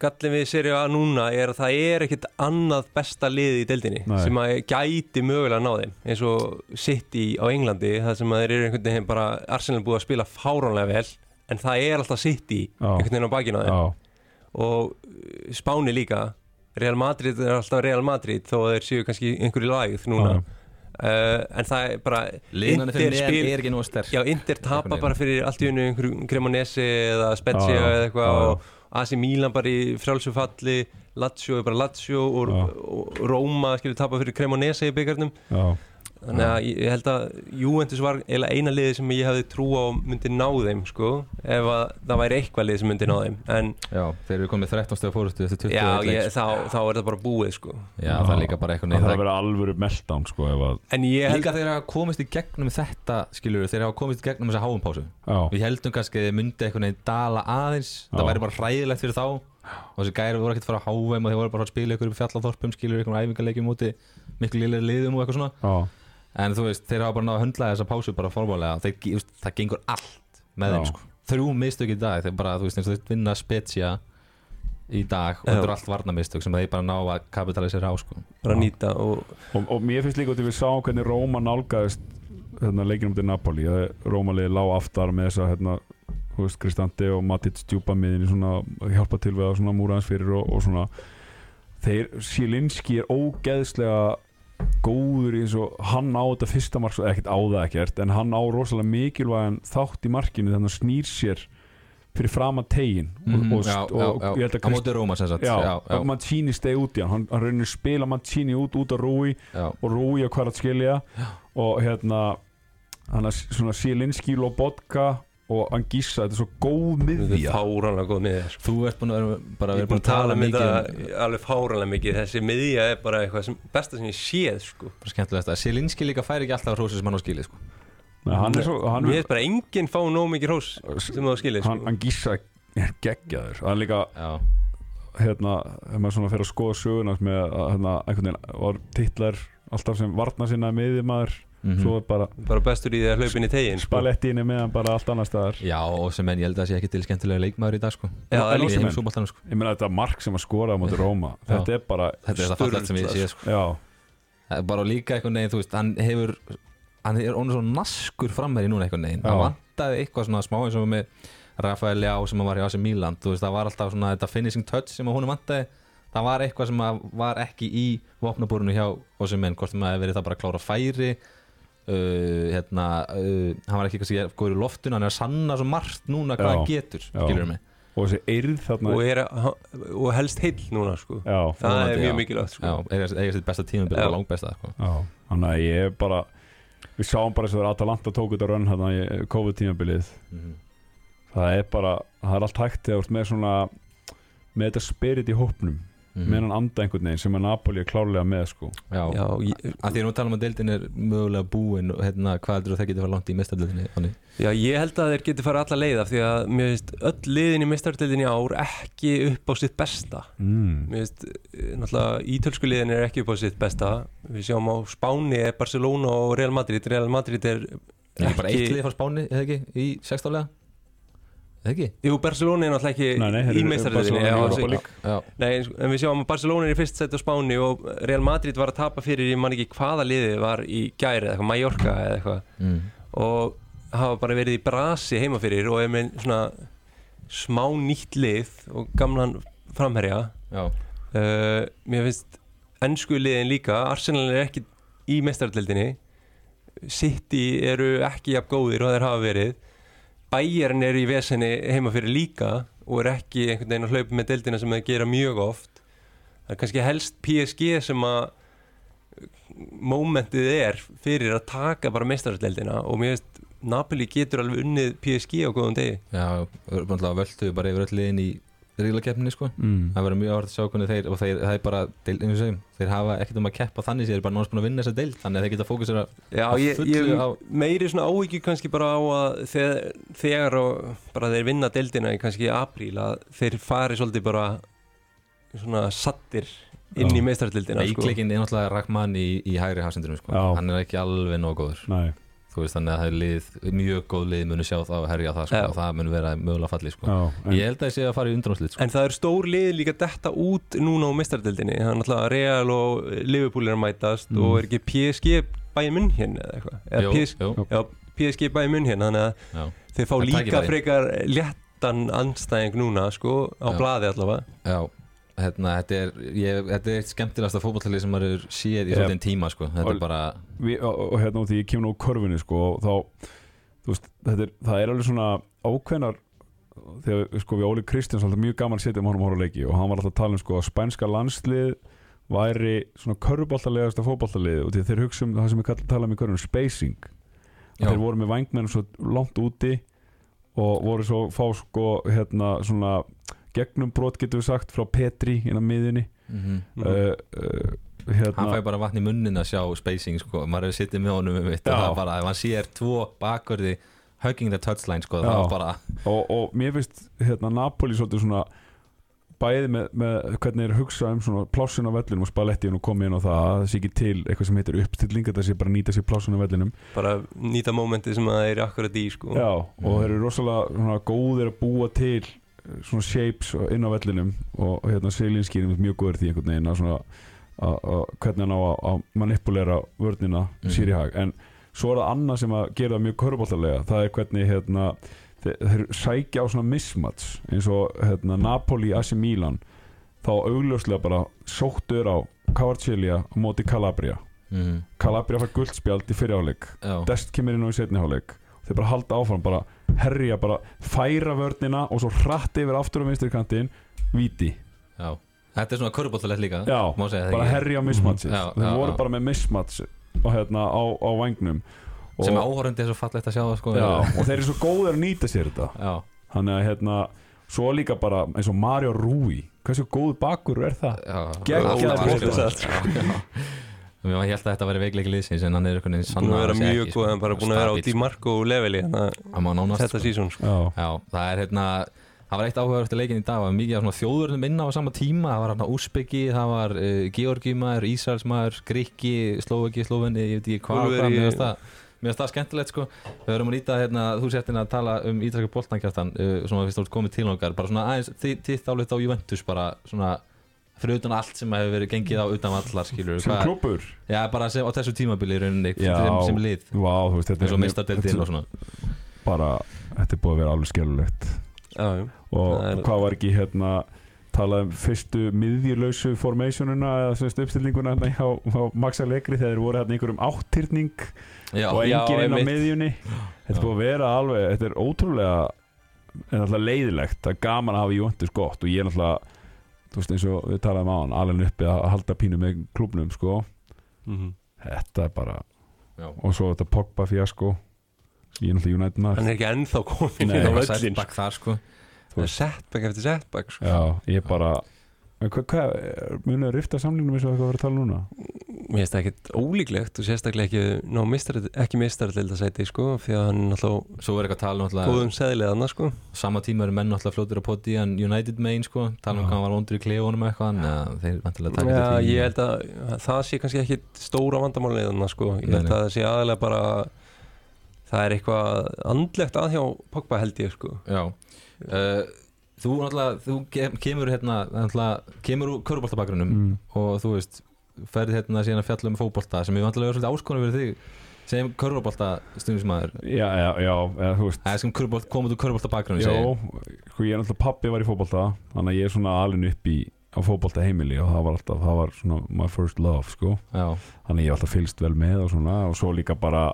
gallin við serið að núna er að það er ekkit annað besta lið í deildinni Nei. sem að gæti mögulega að ná þeim eins og City á Englandi það sem að þeir eru einhvern veginn bara Arsenal búið að spila fáránlega vel en það er alltaf City Já. einhvern veginn á bakinu á þeim já, og uh, Spáni líka Real Madrid er alltaf Real Madrid þó að þeir séu kannski einhverju lagið núna. Já, uh, en það er bara Liðan fyrir spil- er ekki nú sterk. Já, Inter tapa Einhvern veginn. bara fyrir allt í unni einhverju Cremonese eða Spezia já, eða eitthvað já. og AC Milan bara í frjálsufalli Lazio er bara Lazio og, og Roma skilur tapa fyrir Cremonese í byggarnum já, þannig að ég ég held að Juventus var eiginlega eina liði sem ég hefði trú á myndi ná þeim sko ef að það væri eitthvað lið sem myndi ná þeim. En Já, þeir eru komið 13 stöða fórustu eftir 20 já, ég, þá, þá er það bara búið sko. Já, það er líka bara eitthvað það neina þarf að vera alvöru meltdown sko ef að en ég held Líka þeir hafa komist í gegnum þetta skilur þeir hafa komist í gegnum þessa háumpásu. Við heldum kannski að þeir myndi eitthvað neginn dala aðeins. Já. Það væri bara hræðilegt fyrir þá. Og þessi gæri voru ekkert að fara að háveim og þeir voru bara að spila ykkur upp í fjallaþorpum skilur ykkur æfingarleikjum úti miklu liðum og eitthvað svona. Já, en þú veist, þeir hafa bara náða að höndla þessa pásu bara fórmálega, þeir, þú veist, það gengur allt með þeim sko, þrjú mistök í dag þeir bara, þú veist, eins og þeir vinna Spezia í dag og þetta eru allt varnamistök sem þeir bara ná að kapitalisera á sko. bara að nýta og og, og mér finnst líka út í við sáum hvernig Róma nálgæðist hérna, leikinum til Napoli. Að Róma liði lág aftar með þessa hérna, þú veist, Kristante og Matic djúpa miðin í svona að hjálpa til við að svona múra hans fyrir og, og svona. Þeir, Sielinski er ógeðslega góður eins og hann á þetta fyrsta mark, ekkert á það ekkert en hann á rosalega mikilvægan þátt í markinu þannig að hann snýr sér fyrir fram að tegin Mhm, og, já, og, já, og já. ég held að á Krist, og Mancini stegi út í hann. Hann, hann reynir að spila Mancini út út á Rúi og Rúi hvað að skilja og hérna hann er svona Sielinski, Lobotka og Angissa, þetta er svo góð miðja fáránlega góð miðja sko. þú ert búin að vera bara Ég vera búin að tala um mikið þetta alveg fáránlega mikið þessi miðja er bara eitthvað sem, besta sem ég séð sko. Sjelinski líka færi ekki alltaf hrósið sem hann á skilið sko. Hann er svo hann, Mér finnst bara enginn fá nóg mikið hrós sem það skilir hann, sko. Angissa er geggjaður hann er líka, já, hérna ef maður svona fer að skoða söguna með að hérna, einhvern veginn var titlar alltaf sem varna sinna miðjumæður Svo er bara bara bestur í því að hlaupin í tegin sko. spaletti inni meðan bara allt annar staðar já, og sem enn ég held að það sé ekki til skemmtilega leikmaður í dag sko. Já, það er í líka- sko. ég meina þetta mark sem að skora á móti Róma þetta er bara, þetta er það fallegt sem ég sé sko. já, Það er bara líka einhvern veginn, þú veist, hann hefur hann er ónur svo naskur frammeir í núna einhvern veginn, Já. hann vantaði eitthvað svona smá eins og með Rafael Ljá sem var hjá AC Milan, þú veist, það var alltaf svona þetta finishing touch sem honum vantaði það var eitthvað sem að var ekki í vopnabúrunu hjá Uh, hérna, uh, hann var ekki eitthvað góður í loftun, hann er að sanna svo margt núna hvað Já. hann getur, Já. skilur mig og þessi eyrð þarna og, er, og helst heill núna sko. já, það er mjög mikilvægt sko. Eiga sitt besta tíma, bara langt besta sko. Þannig að ég er bara við sáum bara þess að Atalanta tók þetta rönn hérna í COVID-tímabilið Mhm. það er bara, það er allt hægt þegar þú ert með svona með þetta spirit í hópnum Mhm. með hann anda einhvern veginn sem að Napoli er klárlega með sko Já, Já, ég, að því að nú talum að deildin er mögulega búin og hérna, hvað heldur það geti fara langt í mestardeildinni þannig? já, ég held að þeir geti farið alla leið af því að mér finnst öll liðin í meistardeldin í ár ekki upp á sitt besta mm. Mér finnst, eh, náttúrulega, ítölsku liðin er ekki upp á sitt besta Við sjáum á Spáni Barcelona og Real Madrid Real Madrid er Er ekki bara eitt lið frá Spáni, eða ekki, í sextálega? Ekki? Jú, Barcelona er náttúrulega ekki Nei, nei, í Nei, en- við sjáum að Barcelona er í fyrst seti á Spáni og Real Madrid var að tapa fyrir ég man ekki hvaða liði var í gæri eða eitthvað, Mallorca eða eitthvað. Mm. og hafa bara verið í brasi heima fyrir og er með svona smá nýtt lið og gamlan framherja. Já, uh, mér finnst ennsku liðin líka Arsenal er ekki í mestardeldinni City eru ekki jafn góðir og þeir hafa verið Bayern er í vesenni heima fyrir líka og er ekki einhvern veginn að hlaupa með deildina sem þeir gera mjög oft. Það er kannski helst PSG sem að mómentið er fyrir að taka bara mestardeldina og mér finnst Napoli getur alveg unnið PSG á góðum degi. Já, völdu bara yfir öll liðin í ríðlakeppninni sko Mm. Það verður mjög áhört að sjá hvernig þeir og þeir, það er bara, deil, eins og segjum, þeir hafa ekkert um að keppa þannig sér, bara náttúrulega að vinna þessa deild þannig að þeir geta fókusera Já, Að ég, fullu ég á- meiri svona áhyggjur kannski bara á að þegar, þegar og bara þeir vinna deildina í kannski apríl að þeir fari svolítið bara svona sattir inn Já. í meistardeildina sko. Veikleikin er náttúrulega Rahman í, í hægri hafsendunum sko. Já. hann er ekki alveg nóg góður Nei, veist þannig að það er lið, mjög góð lið munu sjá það og herja það sko, og það mun vera mögulega falli sko. já, en, ég held að ég sé að fara í undránslið sko. En það er stór lið líka detta út núna á meistardeildinni það er náttúrulega Real og Liverpool er að mætast Mm. og er ekki PSG bæði munn hérna eða eitthvað? Eða PSG, Já, PSG bæði munn hérna þannig að já, þeir fá Það líka frekar léttan andstæðing núna sko á Já. blaði allavega. Já Hérna, þetta er, ég, þetta er eitt skemmtilegasta fótballtalið sem maður er séð í svolítinn tíma sko. þetta Og- er bara, við, og, og hérna út í ég kemur nú úr körfunni sko og þá, þú veist, þetta er, það er alveg svona ákveðnar þegar sko við Óli Kristjáns alltaf mjög gaman að setja um honum að á leiki og hann var alltaf að tala um sko að spænska landslið væri svona körfuboltalegasta fótboltalið og því þeir hugsa um það sem við kallum tala um í körfunum spacing. Að þeir voru með vangmenn svo langt úti og voru svo fá sko hérna svona gegnum brot getur við sagt frá Petri inn á miðunni mm Mhm. uh, uh, hérna hann fæ bara vatn í munnin að sjá spacing sko. maður hefur sittið með honum um mitt og það er bara, ef hann sér tvo bakverði hugging the touchline, sko, bara og, og mér finnst hérna, Napoli svolítið svona bæði með, með hvernig er hugsa um svona plássin á vellinum og Spalletti er nú komið inn á það að það sé ekki til eitthvað sem heitir uppstilling þetta sé bara nýta sér plássin á vellinum bara nýta mómentið sem það er akkurat í sko. Já, og þeir eru rosalega svona, góðir að búa til eh, svona shapes inn á vellinum og hérna Selinski er mjög góður því einhvern veginn að svona að, að, hvernig hann á að, manipulera vörnina mm. sér í hag. En svo er það annað sem að gera það mjög köruboltalega það er hvernig hérna þeir, þeir sækja á svona mismats eins og hérna, Napoli, AC Milan þá augljóslega bara sóttur á Kvartselja á móti Calabria. Mm, Calabria fær guldspjald í fyrirháleik Dest kemur inn á í setni hálfleik. Þeir bara halda áfram, bara herja bara færa vörnina og svo hratt yfir aftur á vinstri kantinn, víti. Já. Þetta er svona körubóltalegt líka Já, má segja það bara ekki? herja mismatchið. Já, þeir já, voru já. bara með mismatch og hérna á, á vangnum og, sem áhorandi er svo fallegt að sjá það sko. Já, og þeir eru svo góðir að nýta sér þetta. Já, þannig að hérna svo líka bara eins og Mario Rui. Hversu góð bakur er það? Já. Geggjaður Mér var held að þetta væri veikleiki liðsins en hann er einhvern veginn búin að vera sannaði sig mjög ekki, góð sko. en bara búin að vera á Di sko. Marco leveli hérna, þetta sko. sísón sko. Já, Já, það er hérna það var eitt áhugaður eftir leikin í dag það var mikið af svona þjóðurinn inna á sama tíma það var hérna Úsbyggi, það var uh, Georgi maður, Ísraels maður, Grikki Slóvaki, Slóvenni, ég veit ekki hvað hvað, mér finnst það Mér finnst það skemmtilegt sko Við höfum að nýta hérna, þú sért hérna að tala um ítalska boltankjartan uh, svona fyrst þú ert komið til okkar bara svona aðeins þitt álit á Juventus bara svona fyrir utan allt sem hefur verið gengið á utan allar skilur sem klubur Já, bara sem, á þessu tímabili í rauninni Já. sem, sem lið. Vá, þú veist, þetta eins og mjög- mistadeldin þetta og er svona. Bara, þetta er búið að vera alveg skjálulegt já, já. og Það er- hvað var ekki hérna talað um fyrstu miðjulausu formationuna eða semst uppstillinguna hérna hjá, hjá Max Allegri þegar þeir voru hérna einhverjum áttyrning Já, og Já, enginn inn á einmitt. miðjunni. Þetta er búið að vera alveg, þetta er ótrúlega en alltaf leiðilegt. Það er gaman að hafa Jóntis gott og ég er alltaf þú veist eins og við talaðum á hann alveg uppi að halda pínu með klubnum sko Mhm. þetta er bara Já. og svo þetta Pogba fiasko ég er náttúrulega United maður hann er ekki ennþá komin var völlin setback þar sko það er setback eftir setback sko. Já, ég bara Hvað, hvað, munið að rifta samlingnum eins og eitthvað að vera að tala núna? Mér finnst það ekkert ólíklegt og sérstaklega ekki, ná, mistar, ekki mistarðildasæti sko, því að hann er náttúrulega Svo er eitthvað að tala um góðum seðileðana sko. Sama tíma eru menn náttúrulega fljótir að poti hann United main sko Tala um hvað hann var vondur í klefunum eitthvað en ja, þeir vantilega taka Já, þetta ég held að það sé kannski ekki stóra vandamáliðana sko. Ég held að það sé aðalega bara það er eitthvað andlegt að hjá Pogba held ég sko. Já uh, Þú náttúrulega, þú kem- kemur hérna náttúrulega, kemur úr köruboltabakgrunum Mm. og þú veist, ferð hérna síðan að fjalla um fótbolta sem ég vantilega er svolítið áskonum fyrir þig sem körubolta stundismæður Já, já, já, eða, þú veist. Eða sem körubolt, komið úr köruboltabakgrunum Jó, sko ég er náttúrulega pappi var í fótbolta þannig að ég er svona alin upp í á fótbolta heimili og það var alltaf, það var svona my first love, sko. Já, þannig ég hef alltaf fylgst vel með og svona og svo líka bara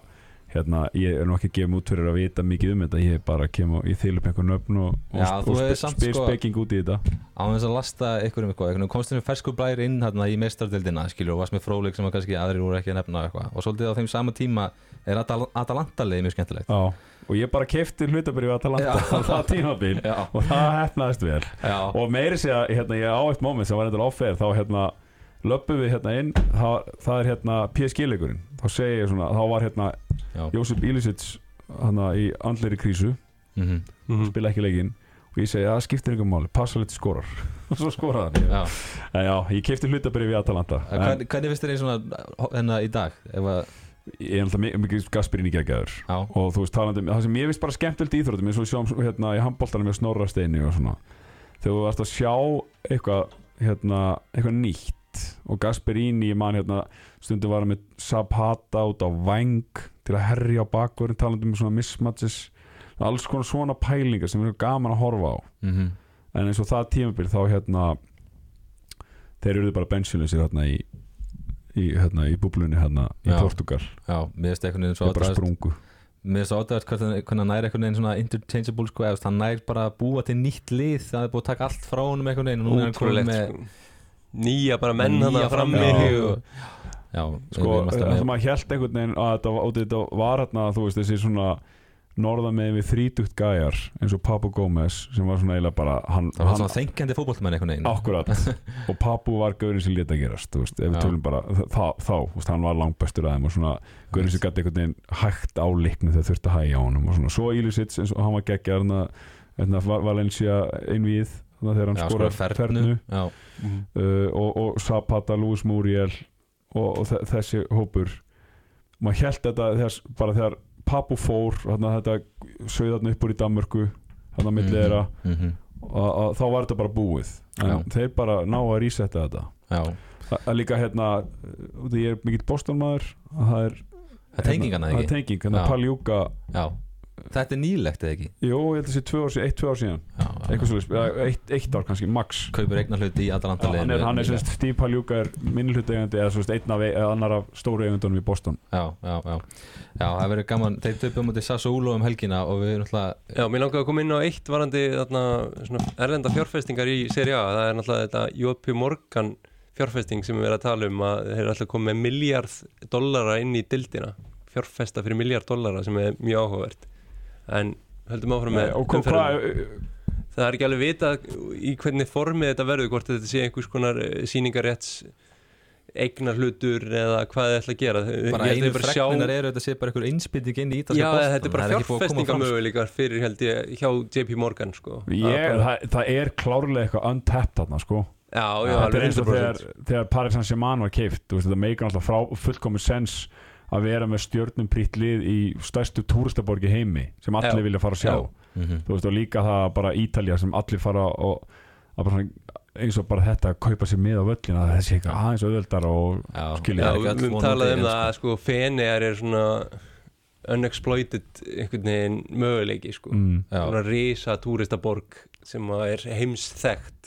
hérna, ég er nú ekki gefum út fyrir að vita mikið um þetta ég bara kem og ég þýl upp einhver nöfn og, og, Já, og, spe, spyr sko- speking út í þetta. Á þess að lasta ykkur um eitthvað, komst þessum fersku blæri inn hérna í meistardildina, skilur, og varst með fróleik sem að kannski aðrir voru ekki að nefna eitthvað. Og svolítið á þeim sama tíma er Atal Atalanta-liðið mjög skemmtilegt. Já, og ég bara kefti hlutabrið að tala Já. <laughs> á það tímabil og það hefnaðist vel. Já, og meiri sé að hérna, ég á eitt moment sem var eitthvað áferð þá hérna löpum við hérna inn það, það er hérna PSG-leikurinn þá segi ég svona, þá var hérna já. Jósef Ilicic hana í andleiri krísu. Mhm, mm. spila ekki leikinn. Og ég segi að það skiptir einhver máli, passa litið skorar. <laughs> Og svo skoraði hann Já, en já, ég kefti hlutabrið við Atalanta. En Hvernig, finnst þér einn svona hérna í dag? Ef að, ég er alltaf mikið, mikið Gasperini geggjaður. Já, og þú veist talandi um það sem ég veist bara skemmtilegt í íþróttum eins og við sjáum hérna í handbóltanum með Snorra Steini og svona. Þegar þú varst að sjá eitthvað hérna, eitthvað nýtt og Gasperini, ég man hérna stundum var hann með Zapata út á Vang til að herja á bakverðin talandi um svona mismatches alls konar svona pælingar sem er gaman að horfa á. Mhm, en eins og það tímabil þá hérna þeir eru bara bensilusir hérna í í, hérna, í búblunni hérna í Já. Portugal já, þeir bara sprungu. Mér finnst svo áttavert hvernig hann nær einhvern veginn svona interchangeable sko, eða hann nær bara að búa til nýtt lið það er búið að taka allt frá honum einhvern veginn og núna er hann komið með sko. Nýja bara menn hann frammi. frammi Já. og, Já, sko, það með- maður held einhvern veginn að þetta, var- og þetta var hérna, þú veist, þessi svona norðan með við þrítugt gæjar eins og Papu Gómez sem var svona eiginlega bara hann, það var hann svona þengjandi fótboltamenn einhvern veginn. Akkurat. <laughs> Og Papu var gaurin sem leta gerast þú veist, ef við tölum bara þá, þá þú veist, hann var langt bestur að þeim og svona gaurin sem gæti einhvern veginn hægt á liknu þegar þurfti að hægja á honum og svona, svo Ilicic eins og hann var geggjar hérna, Valencia einvíð þannig að þegar hann Já, skorar skora fernu Mhm. uh, og, og Zapata, Luis Muriel og, og þe- þessi hópur. Maður held þetta þegar, bara þegar Papu fór þetta sögðarna upp úr í Danmörku milli Mhm, þeirra mhm, að, að, þá var þetta bara búið. Þeir bara ná að resetta þetta. Já, það er líka hérna ég er mikill bóstonmaður að það er það er tengingana það ekki? tenging, hérna Já. Paljúka þetta er nýlegt eða ekki? Jú, ég held að það sé tvö ár síðan, eitthvað svolítið, eitt, eitt ár kannski, max. Kaupir eignar hluti í Atalanta Já, hann er, hann er semst, Steve Paljúka er minnilhuttegandi eða svo veist, einn af eða annar af stóru eigundunum í Boston. Já, já, já. Já, það verður gaman, þeir töpum mútið Sassuolo um helgina og við erum alltaf Já, mér langaði að koma inn á eitt varandi þarna, svona, erlenda fjárfestingar í Serie A. Það er náttúrulega þetta JP Morgan fjárfesting sem við erum að tala um að þeir eru alltaf komið með miljard dollara inn í dildina fjárfesta fyrir miljard dollara sem er mjög áhugavert en höldum áfram með og hvað, umferðina. hvað, það er ekki alveg vita í hvernig formið þetta verður hvort þetta sé einhvers konar síningarétts eignar hlutur eða hvað þið ætla að gera. Bara einu bara sjá- eru þetta sé bara einhver einspýting inn í ítalska Já, boltann, þetta er bara fjárfestingamöguleikar fyrir held ég hjá JP Morgan sko. ég, það, það er klárlega eitthvað untapped þarna sko. Já, já, þetta er eins og 100% þegar, þegar Paris Saint-Germain var keift þetta meikar alltaf frá fullkomið sens að vera með stjörnum prýtt lið í stærstu túristaborgi heimi sem allir Já. vilja fara að sjá. Já. Mhm. þú veist, og líka það bara Ítalja sem allir fara og að bara svona, eins og bara þetta að kaupa sér með á völlin að þessi eitthvað aðeins auðveldar og Skilja, Já, það ekki við úti, talaðum en það að sko Fenegar er svona unexploited einhvern veginn möguleiki sko. Mm, svona risa túristaborg sem að er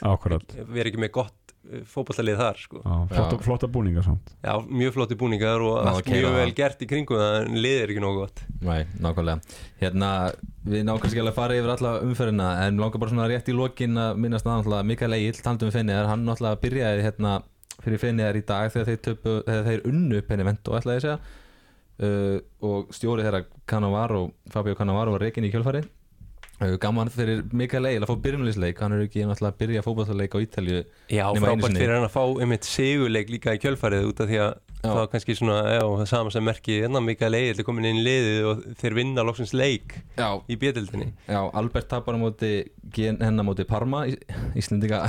ákvarðat við erum ekki með gott fótballalið þar sko. Flotta, Já. flotta búninga samt. Já, mjög flotti búningar og Ná allt keyra mjög vel gert í kringum en liðið er ekki nógu gott. Nei, nákvæmlega. Hérna, við kannski alveg að fara yfir alla umferðina en langar bara svona rétt í lokin að minnast að Mikael Egil, taldum við Fenniðar hann náttúrulega byrjaði hérna fyrir Fenniðar í dag þegar þeir, töpu, þegar þeir unnu Benevento, ætlaði ég að segja. Uh, og stjórið þeirra Cannavaro, Fabio Cannavaro var reikin í kjölfari uh, gaman fyrir Mikael Egil að fá byrjumleisleik hann er ekki náttúrulega að byrja fótballleik á Ítalju Já, frábært fyrir hann að fá einmitt sigurleik líka í kjölfarið út af því að. Það var kannski svona, já, það sama sem merki enna Mikael Egil er komin inn í liðið og þeir vinna loksins leik Já, í bjöldinni já Albert tapar á móti gen- hennar móti Parma Í- Íslendinga.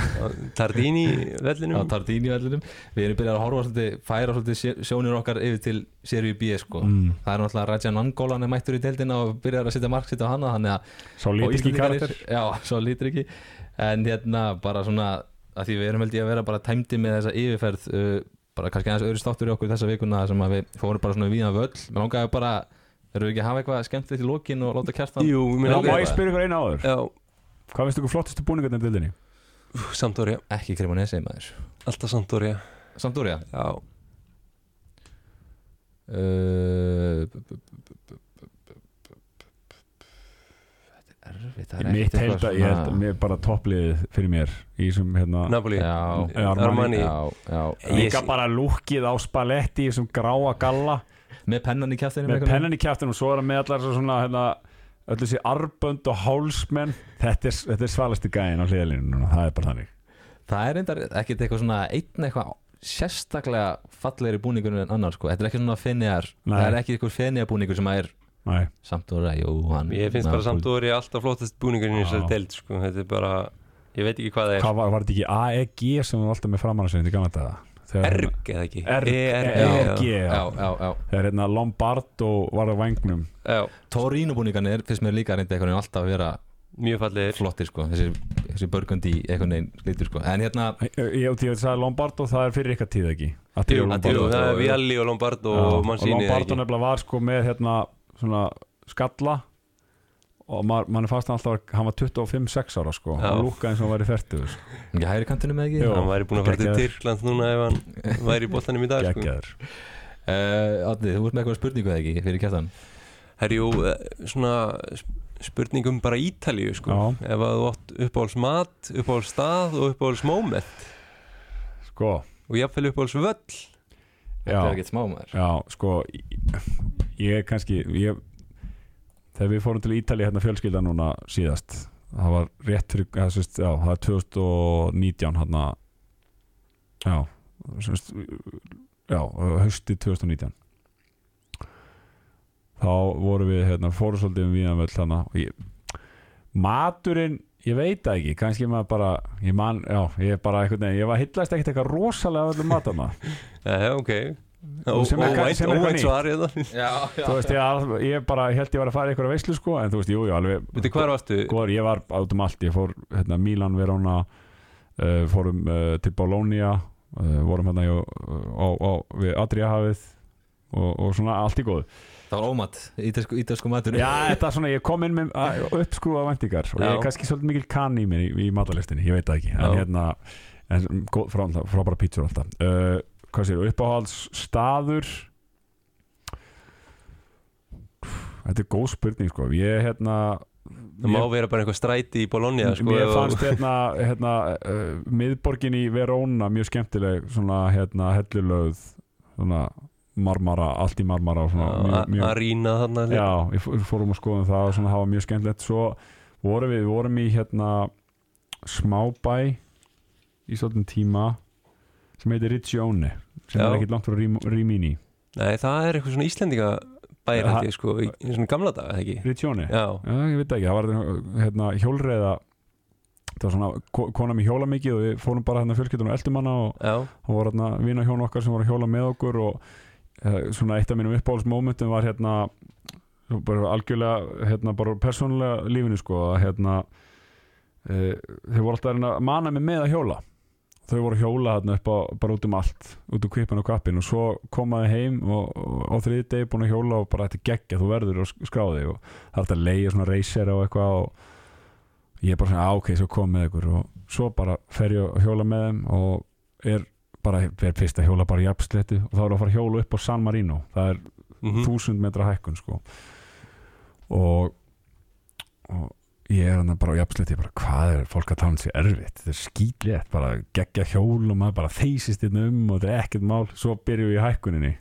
Tardini á vellinum. Tardini vellinum. Við erum byrjað að horfa svolítið, færa svolítið sjónir okkar yfir til seríu B sko. Mm. það er náttúrulega Rajan Angolan er mættur í deildina og byrjar að setja marksitt á hana þannig að Sá og lítur ekki karakter. Já, svo lítur ekki en hérna bara svona að því við erum held ég að vera bara tæmdi með þessa yfirferð uh, bara kannski aðeins öðru státtur í okkur þessa vikuna sem að við fórum bara svona víðan völl. Mér langaði bara, erum við ekki að hafa eitthvað skemmtilegt í lokin og láta kjartan Jú, Já, mér má langar ég spyrja ykkur einu áður? Já, Hvað finnst ykkur flottistu búningarnir í dildinni? Sampdoria, ekki Cremonese maður. Alltaf Sampdoria. Sampdoria? Já, uh, þetta er erfitt er Mitt held að ég held að bara toppliðið fyrir mér í þessum hérna Napoli. Já, Armani. Já, já, já. Ég- Líka bara lúkið á spaletti í þessum gráa galla. Með pennan í kjæftinu með pennan í kjæftinu og svo er það með allar svo svona hérna, öll þessi arbönd og hálsmenn. Þetta er, þetta er svalasti gæðin á hliðalínu núna, það er bara þannig. Það er reyndar ekkert eitthvað svona einn eitthvað sérstaklega fallegri búningur en annar sko, þetta er ekki svona fenniar Nei. það er ekki eitthvað fenniar búningur sem er Nei, Sampdoria, jú, hann Ég finnst bara. Sampdoria alltaf flottast búningurinn í þessari deild sko. Þetta er bara, ég veit ekki hvað það er. Hvað var, var þetta ekki AEG sem var alltaf með framannarsveint í gamla daga Þegar Erg eða ekki? Erg, ERG, ERG, já, já. Já, já Þegar hérna Lombardo var á vangnum Já, Torino búningarnir finnst mér líka einhvern veginn alltaf að vera mjög fallegir. flottir sko, þessi, þessi börgundi einhvern veginn litur sko, en hérna Ég því að það er Lombardo, það er fyrir ykkar tíð ekki? Að Jú, það er Vialli og Lombardo og og Mancini eða Lombardo nefnilega var sko með hérna svona skalla og maður man er fast hann alltaf hann var 25-6 ára sko Já. og lúkka eins og hann var í ferdu ekki hægri kantinu með ekki Jú. Hann væri búin að fara til. Tyrkland núna ef hann væri í boltanum í dag sko. uh, Átni, þú ert með eitthvað spurningu eða ekki fyrir kjartan Herjú, eh, svona sp- spurning um bara Ítalíu sko. Já. Ef að þú átt uppáhalds mat, uppáhalds stað og uppáhalds moment sko og jafnvel uppáhalds völl já, er já sko ég- er kannski ég, þegar við fórum til Ítali hérna fjölskylda núna síðast það var rétt fyrir eða, sérst, já, það er 2019 hérna. Já sérst, já, hösti 2019 þá vorum við hérna, fórum svolítið um og ég, maturinn ég veit það ekki, kannski maður bara ég man, já, ég er bara veginn ég var hillast ekkert eitthvað rosalega öllum matana <laughs> Já, ok. er- Óvænt svar <laughs> já, já, þú veist, ég, ég bara held ég var að fara í eitthvað veislu sko, en þú veist, jú, jú, alveg varstu? góður, ég var át um allt, ég fór hérna, Milan, Verona uh, fórum uh, til Bologna uh, vorum hérna á, á, á, við Adriahafið og, og svona allt í góð það var ómat, ítalsku, ítalsku matur Já, þetta er svona, ég kom inn með uppskrúa vendingar og ég er kannski svolítið mikil kann í mér í, í matalistinni, ég veit það ekki en Já. hérna, en, góð, frá, frábæra pítsur alltaf uh, hvað séu, uppáhalds staður Þetta er góð spurning sko, ég hérna Það má vera bara einhver stræti í Bologna sko, Mér og- fannst hérna, hérna uh, miðborgin í Verona mjög skemmtileg svona hérna hellulögð svona marmara, allt í marmara og svona Já, mjög, mjög, Arína þarna Já, við fó- fórum að skoðum það og svona var mjög skemmtilegt. Svo vorum við, við vorum í hérna smábæ í svolítinn tíma sem heitir Riccione sem Já. er ekkert langt frá Rimini Nei, það er eitthvað svona Íslendinga bæri Ja, held ég sko, í, í svona gamla daga, ekki? Riccione? Já, Já, ég veit ekki, það var hérna, hjólreiða það var svona, ko- kona með hjóla mikið og við fórum bara hérna fjölskyldunum og eldum hana og það voru hérna vina hjón okkar sem voru að hjóla með okkur og uh, svona eitt af mínum uppáhaldsmomentum var hérna bara algjörlega hérna bara persónulega lífinu sko að hérna uh, þau voru alltaf að mana mig með að hjóla þau voru hjóla hérna upp á, bara út um allt út um kvipin og kappin og svo komaði heim og, og á þriði degi búin að hjóla og bara þetta geggja, þú verður og skráði og það er þetta að leiða svona reysir og eitthvað og ég er bara svona, ok, svo kom með ykkur. Og svo bara fer ég að hjóla með þeim og er bara, er fyrst að hjóla bara í jafnsléttu og þá er að fara að hjóla upp á San Marino. Það er mhm. þúsund metra hækkun sko. Og, og ég er hann bara á jafnslétti bara hvað er fólk að tala um sér erfitt þetta er skýtlétt, bara geggja hjól og maður bara þeysist inn um og þetta er ekkert mál. Svo byrjum við í hækkuninni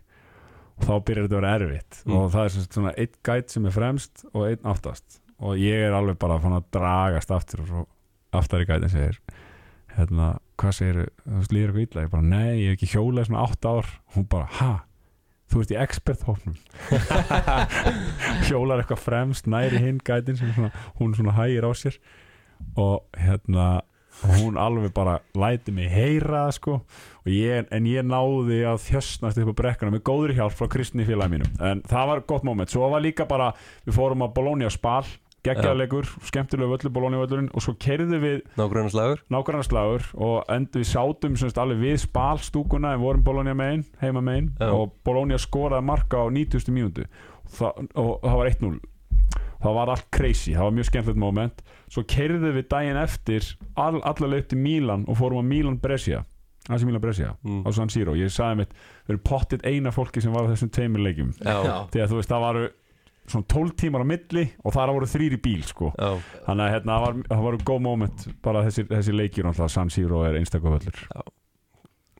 og þá byrjar þetta að vera erfitt. Mm. og það er svona einn gæt sem er fremst og einn aftast og ég er alveg bara að dragast aftur og svo aftar í gætin segir hérna, hvað segir þú líður eitthvað illa, ég bara, nei, ég hef ekki hjólað svona 8 ár, hún bara, ha þú ert í expert-hófnum <laughs> hjólar eitthvað fremst næri hinn gætin sem svona, hún svona hægir á sér. Og hérna hún alveg bara læti mig heyra sko. Ég, en ég náði að þjösnast upp á brekkuna með góður hjálp frá kristni félagi mínum. En það var gott moment, svo var líka bara við fórum að Bologna spal geggjarleikur, skemmtilegu völlu Bologna völlurinn og svo kerðum við slagur og endur við sátum semst alveg við spalstúkuna en vorum Bologna megin, heima megin Já. og Bologna skoraði marka á 90. mínútu. Þa, og það var 1-0 það var allt crazy, það var mjög skemmtilegt moment. Svo keirðum við daginn eftir all, allar til Mílan og fórum á Mílan Brescia Asi Mílan Brescia Mm. á San Siro, ég sagði mitt við erum pottitt eina fólki sem var á þessum tveimur leikjum. Já, já, því að þú veist það varu svona 12 tímar á milli og þar voru þrýr í bíl sko. Þannig að hérna, það var, það var góð moment bara þessi, þessi leikjur náttúrulega San Siro er einstaklega völlur.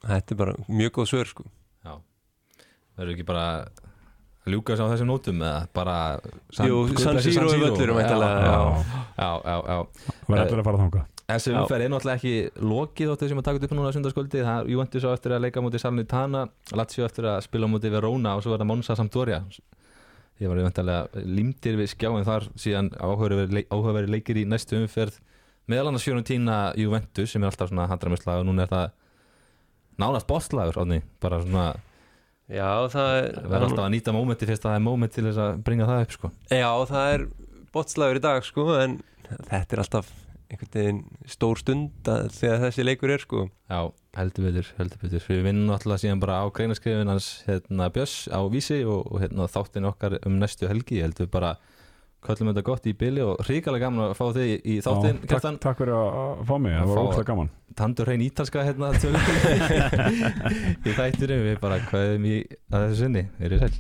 Þetta er bara mjög góð svör sko. Já. Verður ekki bara að ljúka sér á þessum nótum eða bara San, Jú, San Siro er völlur, já, já. já, já, já. Var allir að fara þangað. Þessi Já. umferð er náttúrulega ekki lokið þóttu sem að taka upp núna sundarskvöldi það er Juventus á eftir að leika mútið Salnitana Lazio eftir að spila mútið Verona og svo er það Monza Sampdoria ég var eventulega límdir við skjáin þar síðan áhugaveri leikir í næstu umferð. Meðal annars Fiorentina Juventus sem er alltaf svona handramöslag og núna er það nánast bostlagur átni bara svona já, það er verður alltaf að nýta mómenti fyrst að það er móment til þess að bringa það upp sko. Já, það er botslagur í dag sko en þetta er alltaf einhvern veginn stór stund að, þegar þessi leikur er sko. Já, heldur betur, heldur betur. Við vinnum náttúrulega síðan bara á greinaskrifin hans hérna, Björs á Vísi og, hérna, þáttin okkar um næstu helgi. Heldur bara köllum þetta gott í byli og ríkalega gaman að fá þig í, í þáttin Já, Kjartan, takk, takk fyrir að fá mig, það var ógslag gaman. tandur hrein ítalska hérna <laughs> í þættinum Við bara kveðum í að þessu sinni, er sæl